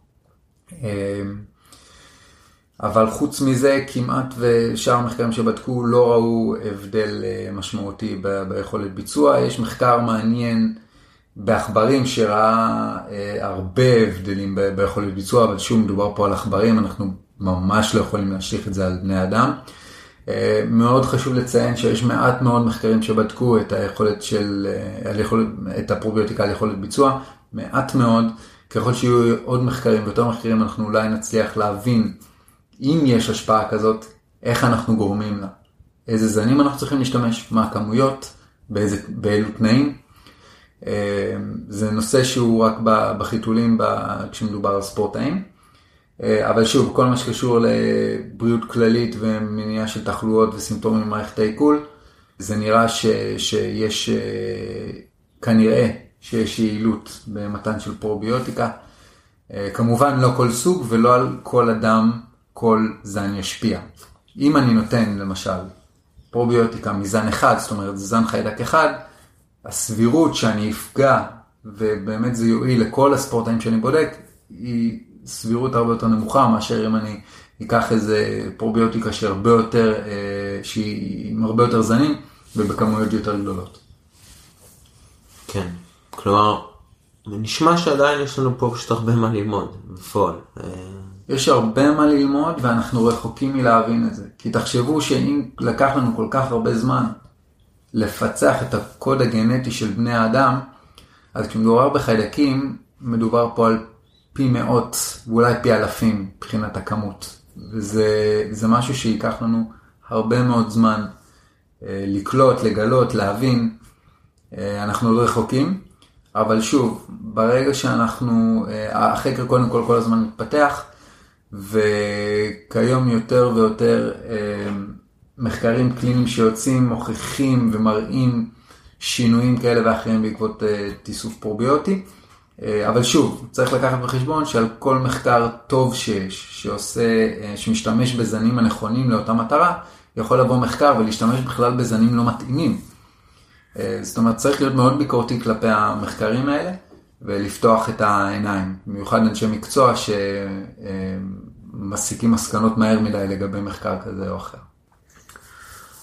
אבל חוץ מזה, כמעט ושאר המחקרים שבדקו לא ראו הבדל משמעותי ב- ביכולת ביצוע. יש מחקר מעניין בעכברים שראה הרבה הבדלים ב- ביכולת ביצוע, אבל שוב מדובר פה על עכברים, אנחנו ממש לא יכולים להשליך את זה על בני אדם. מאוד חשוב לציין שיש מעט מאוד מחקרים שבדקו את היכולת של, את הפרוביוטיקה על יכולת ביצוע, מעט מאוד, ככל שיהיו עוד מחקרים ויותר מחקרים אנחנו אולי נצליח להבין אם יש השפעה כזאת, איך אנחנו גורמים לה, איזה זנים אנחנו צריכים להשתמש, מה הכמויות, באיזה, באילו תנאים. זה נושא שהוא רק בחיתולים כשמדובר על ספורטאים. אבל שוב, כל מה שקשור לבריאות כללית ומניעה של תחלואות וסימפטומים במערכת העיכול, זה נראה ש, שיש, כנראה שיש יעילות במתן של פרוביוטיקה. כמובן לא כל סוג ולא על כל אדם, כל זן ישפיע. אם אני נותן למשל פרוביוטיקה מזן אחד, זאת אומרת זן חיידק אחד, הסבירות שאני אפגע ובאמת זה יועיל לכל הספורטאים שאני בודק, היא סבירות הרבה יותר נמוכה מאשר אם אני אקח איזה פרוביוטיקה שהרבה יותר, שהיא עם הרבה יותר זנים ובכמויות יותר גדולות.
כן, כלומר, נשמע שעדיין יש לנו פה פשוט הרבה מה ללמוד בפועל.
יש הרבה מה ללמוד ואנחנו רחוקים מלהבין את זה. כי תחשבו שאם לקח לנו כל כך הרבה זמן לפצח את הקוד הגנטי של בני האדם, אז כשמדובר בחיידקים, מדובר פה על פי מאות ואולי פי אלפים מבחינת הכמות. וזה משהו שייקח לנו הרבה מאוד זמן לקלוט, לגלות, להבין. אנחנו לא רחוקים, אבל שוב, ברגע שאנחנו, החקר קודם כל כל הזמן מתפתח, וכיום יותר ויותר מחקרים קליניים שיוצאים, מוכיחים ומראים שינויים כאלה ואחרים בעקבות תיסוף פרוביוטי. אבל שוב, צריך לקחת בחשבון שעל כל מחקר טוב שיש, שעושה, שמשתמש בזנים הנכונים לאותה מטרה, יכול לבוא מחקר ולהשתמש בכלל בזנים לא מתאימים. זאת אומרת, צריך להיות מאוד ביקורתי כלפי המחקרים האלה, ולפתוח את העיניים, במיוחד אנשי מקצוע שמסיקים מסקנות מהר מדי לגבי מחקר כזה או אחר.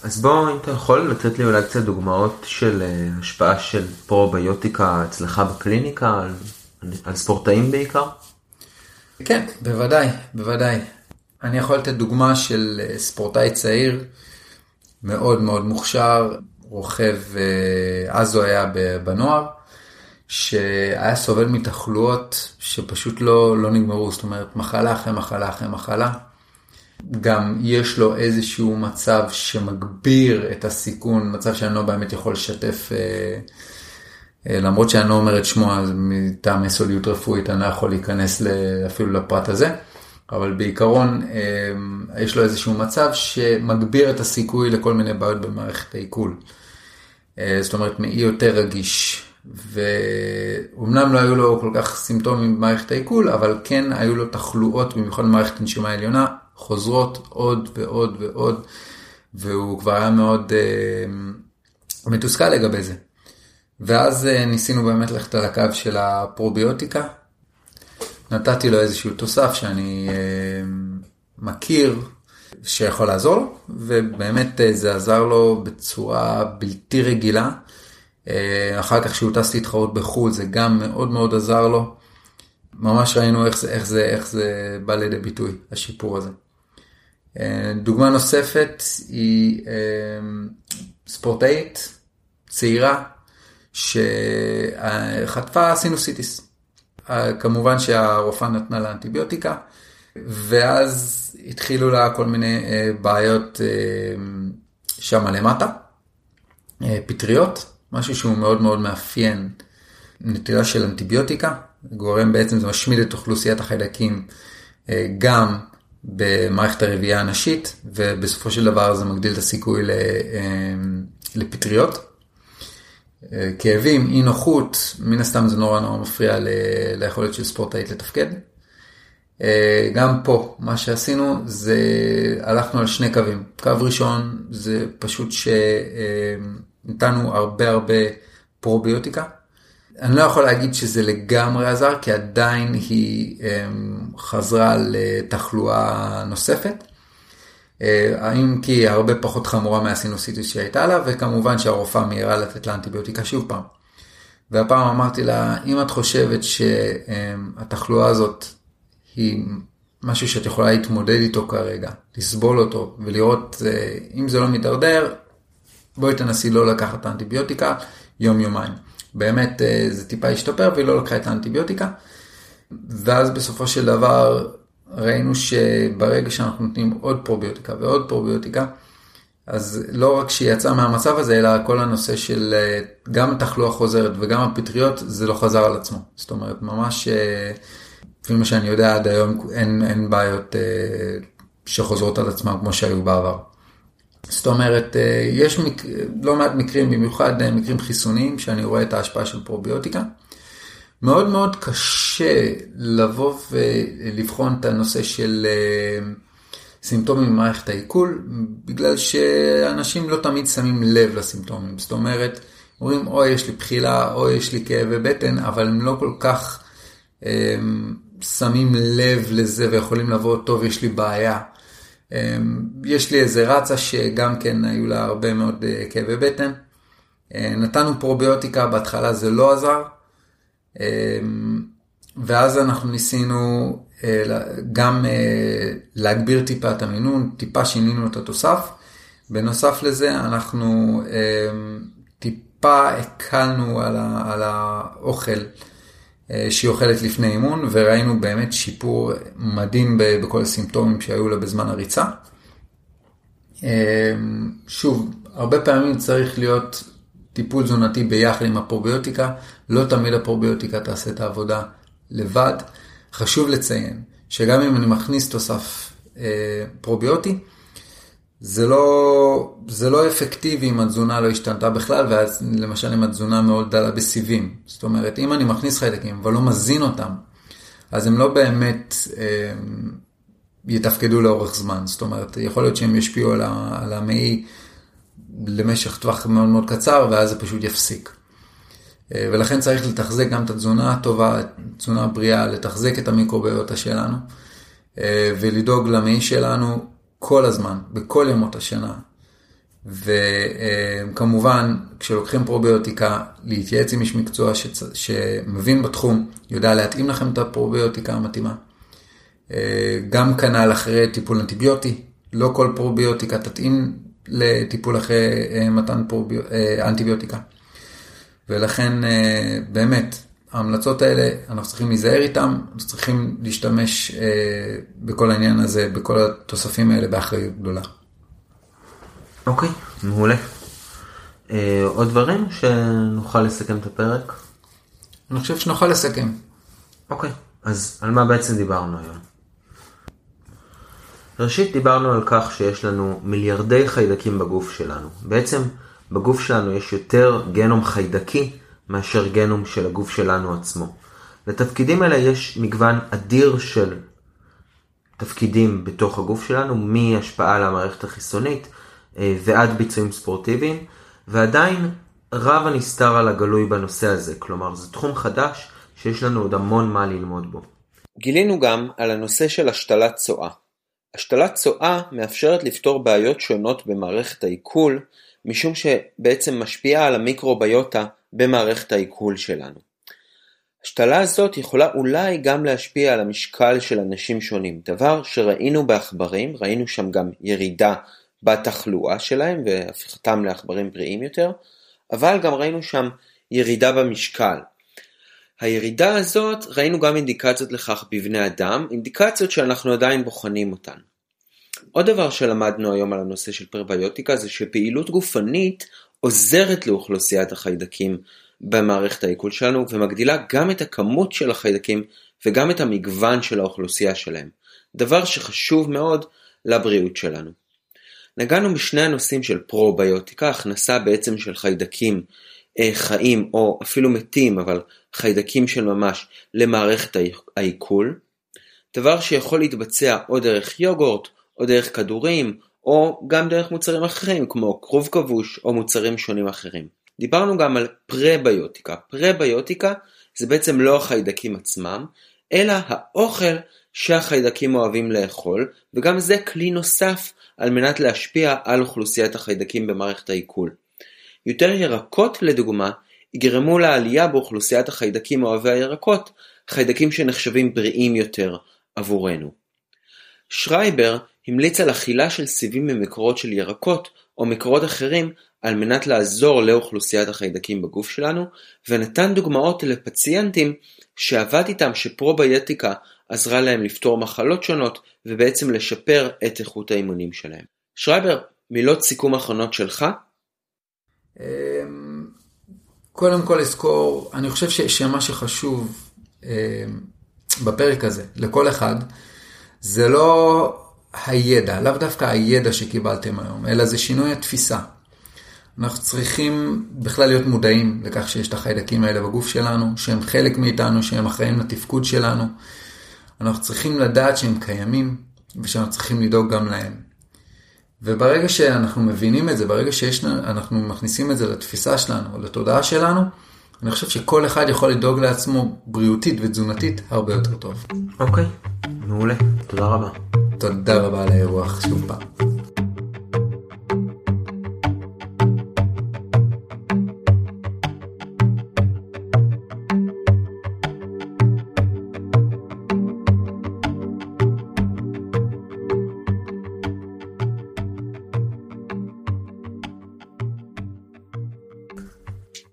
אז בוא, אם אתה יכול לתת לי אולי קצת דוגמאות של השפעה של פרוביוטיקה אצלך בקליניקה, על, על ספורטאים בעיקר?
כן, בוודאי, בוודאי. אני יכול לתת דוגמה של ספורטאי צעיר, מאוד מאוד מוכשר, רוכב, אז הוא היה בנוער, שהיה סובל מתחלואות שפשוט לא, לא נגמרו, זאת אומרת מחלה אחרי מחלה אחרי מחלה. גם יש לו איזשהו מצב שמגביר את הסיכון, מצב שאני לא באמת יכול לשתף, למרות שאני לא אומר את שמו, מטעם יסודיות רפואית אני לא יכול להיכנס אפילו לפרט הזה, אבל בעיקרון יש לו איזשהו מצב שמגביר את הסיכוי לכל מיני בעיות במערכת העיכול. זאת אומרת, מעי יותר רגיש. ואומנם לא היו לו כל כך סימפטומים במערכת העיכול, אבל כן היו לו תחלואות, במיוחד במערכת הנשימה העליונה, חוזרות עוד ועוד ועוד, והוא כבר היה מאוד uh, מתוסכל לגבי זה. ואז uh, ניסינו באמת ללכת על הקו של הפרוביוטיקה. נתתי לו איזשהו תוסף שאני uh, מכיר, שיכול לעזור לו, ובאמת uh, זה עזר לו בצורה בלתי רגילה. אחר כך שהוא טס להתחרות בחו"ל זה גם מאוד מאוד עזר לו. ממש ראינו איך זה, איך זה, איך זה בא לידי ביטוי, השיפור הזה. דוגמה נוספת היא ספורטאית צעירה שחטפה סינוסיטיס. כמובן שהרופאה נתנה לה אנטיביוטיקה, ואז התחילו לה כל מיני בעיות שם למטה, פטריות. משהו שהוא מאוד מאוד מאפיין נטילה של אנטיביוטיקה, גורם בעצם, זה משמיד את אוכלוסיית החיידקים גם במערכת הרבייה הנשית, ובסופו של דבר זה מגדיל את הסיכוי לפטריות. כאבים, אי נוחות, מן הסתם זה נורא נורא מפריע ליכולת של ספורטאית לתפקד. אה, גם פה, מה שעשינו זה הלכנו על שני קווים. קו ראשון זה פשוט שנתנו הרבה הרבה פרוביוטיקה. אני לא יכול להגיד שזה לגמרי עזר, כי עדיין היא חזרה לתחלואה נוספת. האם כי היא הרבה פחות חמורה מהסינוסיטיס שהייתה לה, וכמובן שהרופאה מהירה לתת לה אנטיביוטיקה שוב פעם. והפעם אמרתי לה, אם את חושבת שהתחלואה הזאת היא משהו שאת יכולה להתמודד איתו כרגע, לסבול אותו ולראות אם זה לא מתדרדר, בואי תנסי לא לקחת אנטיביוטיקה יום-יומיים. באמת זה טיפה השתפר והיא לא לקחה את האנטיביוטיקה. ואז בסופו של דבר ראינו שברגע שאנחנו נותנים עוד פרוביוטיקה ועוד פרוביוטיקה, אז לא רק שהיא יצאה מהמצב הזה, אלא כל הנושא של גם התחלואה חוזרת וגם הפטריות, זה לא חזר על עצמו. זאת אומרת, ממש, לפי מה שאני יודע עד היום, אין, אין בעיות שחוזרות על עצמם כמו שהיו בעבר. זאת אומרת, יש מק... לא מעט מקרים, במיוחד מקרים חיסוניים, שאני רואה את ההשפעה של פרוביוטיקה. מאוד מאוד קשה לבוא ולבחון את הנושא של סימפטומים במערכת העיכול, בגלל שאנשים לא תמיד שמים לב לסימפטומים. זאת אומרת, אומרים, או יש לי בחילה, או יש לי כאבי בטן, אבל הם לא כל כך הם, שמים לב לזה ויכולים לבוא, טוב, יש לי בעיה. הם, יש לי איזה רצה שגם כן היו לה הרבה מאוד כאבי בטן. נתנו פרוביוטיקה, בהתחלה זה לא עזר. ואז אנחנו ניסינו גם להגביר טיפה את המינון, טיפה שינינו את התוסף. בנוסף לזה אנחנו טיפה הקלנו על האוכל שהיא אוכלת לפני אימון וראינו באמת שיפור מדהים בכל הסימפטומים שהיו לה בזמן הריצה. שוב, הרבה פעמים צריך להיות טיפול תזונתי ביחד עם הפרוביוטיקה, לא תמיד הפרוביוטיקה תעשה את העבודה לבד. חשוב לציין שגם אם אני מכניס תוסף אה, פרוביוטי, זה לא, זה לא אפקטיבי אם התזונה לא השתנתה בכלל, ואז למשל אם התזונה מאוד דלה בסיבים. זאת אומרת, אם אני מכניס חיידקים אבל לא מזין אותם, אז הם לא באמת אה, יתפקדו לאורך זמן. זאת אומרת, יכול להיות שהם ישפיעו על המעי למשך טווח מאוד מאוד קצר, ואז זה פשוט יפסיק. ולכן צריך לתחזק גם את התזונה הטובה, תזונה בריאה, לתחזק את המיקרוביוטה שלנו, ולדאוג למעי שלנו כל הזמן, בכל ימות השנה. וכמובן, כשלוקחים פרוביוטיקה, להתייעץ עם איש מקצוע שצ... שמבין בתחום, יודע להתאים לכם את הפרוביוטיקה המתאימה. גם כנ"ל אחרי טיפול אנטיביוטי, לא כל פרוביוטיקה תתאים לטיפול אחרי מתן פרוביו... אנטיביוטיקה. ולכן באמת, ההמלצות האלה, אנחנו צריכים להיזהר איתם, אנחנו צריכים להשתמש בכל העניין הזה, בכל התוספים האלה באחריות גדולה.
אוקיי, מעולה. עוד דברים שנוכל לסכם את הפרק?
אני חושב שנוכל לסכם.
אוקיי, אז על מה בעצם דיברנו היום? ראשית דיברנו על כך שיש לנו מיליארדי חיידקים בגוף שלנו. בעצם בגוף שלנו יש יותר גנום חיידקי מאשר גנום של הגוף שלנו עצמו. לתפקידים האלה יש מגוון אדיר של תפקידים בתוך הגוף שלנו, מהשפעה על המערכת החיסונית ועד ביצועים ספורטיביים, ועדיין רב הנסתר על הגלוי בנושא הזה, כלומר זה תחום חדש שיש לנו עוד המון מה ללמוד בו. גילינו גם על הנושא של השתלת צואה. השתלת צואה מאפשרת לפתור בעיות שונות במערכת העיכול, משום שבעצם משפיעה על המיקרוביוטה במערכת העיכול שלנו. השתלה הזאת יכולה אולי גם להשפיע על המשקל של אנשים שונים, דבר שראינו בעכברים, ראינו שם גם ירידה בתחלואה שלהם והפיכתם לעכברים בריאים יותר, אבל גם ראינו שם ירידה במשקל. הירידה הזאת, ראינו גם אינדיקציות לכך בבני אדם, אינדיקציות שאנחנו עדיין בוחנים אותן. עוד דבר שלמדנו היום על הנושא של פרביוטיקה זה שפעילות גופנית עוזרת לאוכלוסיית החיידקים במערכת העיכול שלנו ומגדילה גם את הכמות של החיידקים וגם את המגוון של האוכלוסייה שלהם, דבר שחשוב מאוד לבריאות שלנו. נגענו בשני הנושאים של פרוביוטיקה, הכנסה בעצם של חיידקים אה, חיים או אפילו מתים, אבל חיידקים של ממש למערכת העיכול, דבר שיכול להתבצע או דרך יוגורט, או דרך כדורים, או גם דרך מוצרים אחרים כמו כרוב כבוש או מוצרים שונים אחרים. דיברנו גם על פרביוטיקה. פרביוטיקה זה בעצם לא החיידקים עצמם, אלא האוכל שהחיידקים אוהבים לאכול, וגם זה כלי נוסף על מנת להשפיע על אוכלוסיית החיידקים במערכת העיכול. יותר ירקות לדוגמה יגרמו לעלייה באוכלוסיית החיידקים אוהבי הירקות, חיידקים שנחשבים בריאים יותר עבורנו. שרייבר המליץ על אכילה של סיבים ממקורות של ירקות או מקורות אחרים על מנת לעזור לאוכלוסיית החיידקים בגוף שלנו, ונתן דוגמאות לפציינטים שעבד איתם שפרוביוטיקה עזרה להם לפתור מחלות שונות ובעצם לשפר את איכות האימונים שלהם. שרייבר, מילות סיכום אחרונות שלך?
אמ, קודם כל לזכור, אני חושב שמה שחשוב אמ, בפרק הזה, לכל אחד, זה לא הידע, לאו דווקא הידע שקיבלתם היום, אלא זה שינוי התפיסה. אנחנו צריכים בכלל להיות מודעים לכך שיש את החיידקים האלה בגוף שלנו, שהם חלק מאיתנו, שהם אחראים לתפקוד שלנו. אנחנו צריכים לדעת שהם קיימים, ושאנחנו צריכים לדאוג גם להם. וברגע שאנחנו מבינים את זה, ברגע שאנחנו מכניסים את זה לתפיסה שלנו, לתודעה שלנו, אני חושב שכל אחד יכול לדאוג לעצמו בריאותית ותזונתית הרבה יותר טוב.
אוקיי, מעולה, תודה רבה.
תודה רבה על האירוח שוב פעם.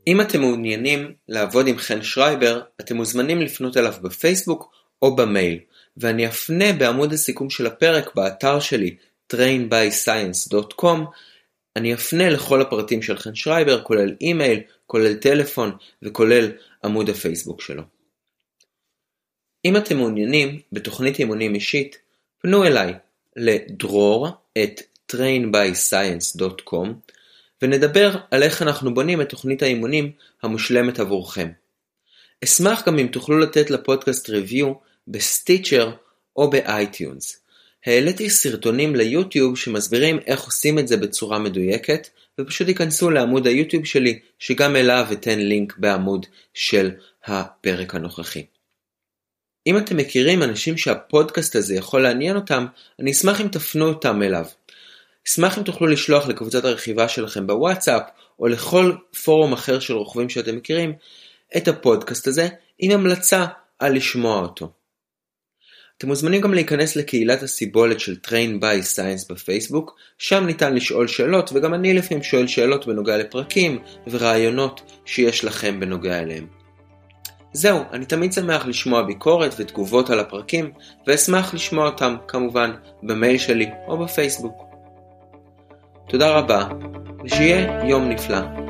אם אתם מעוניינים לעבוד עם חן שרייבר, אתם מוזמנים לפנות אליו בפייסבוק או במייל, ואני אפנה בעמוד הסיכום של הפרק באתר שלי trainbyscience.com אני אפנה לכל הפרטים של חן שרייבר, כולל אימייל, כולל טלפון וכולל עמוד הפייסבוק שלו. אם אתם מעוניינים בתוכנית אימונים אישית, פנו אליי לדרור את trainbyscience.com ונדבר על איך אנחנו בונים את תוכנית האימונים המושלמת עבורכם. אשמח גם אם תוכלו לתת לפודקאסט review ב Stitcher או ב iTunes. העליתי סרטונים ליוטיוב שמסבירים איך עושים את זה בצורה מדויקת, ופשוט תיכנסו לעמוד היוטיוב שלי, שגם אליו אתן לינק בעמוד של הפרק הנוכחי. אם אתם מכירים אנשים שהפודקאסט הזה יכול לעניין אותם, אני אשמח אם תפנו אותם אליו. אשמח אם תוכלו לשלוח לקבוצת הרכיבה שלכם בוואטסאפ, או לכל פורום אחר של רוכבים שאתם מכירים, את הפודקאסט הזה, עם המלצה על לשמוע אותו. אתם מוזמנים גם להיכנס לקהילת הסיבולת של Train by Science בפייסבוק, שם ניתן לשאול שאלות, וגם אני לפעמים שואל שאלות בנוגע לפרקים ורעיונות שיש לכם בנוגע אליהם. זהו, אני תמיד שמח לשמוע ביקורת ותגובות על הפרקים, ואשמח לשמוע אותם, כמובן, במייל שלי או בפייסבוק. תודה רבה, ושיהיה יום נפלא.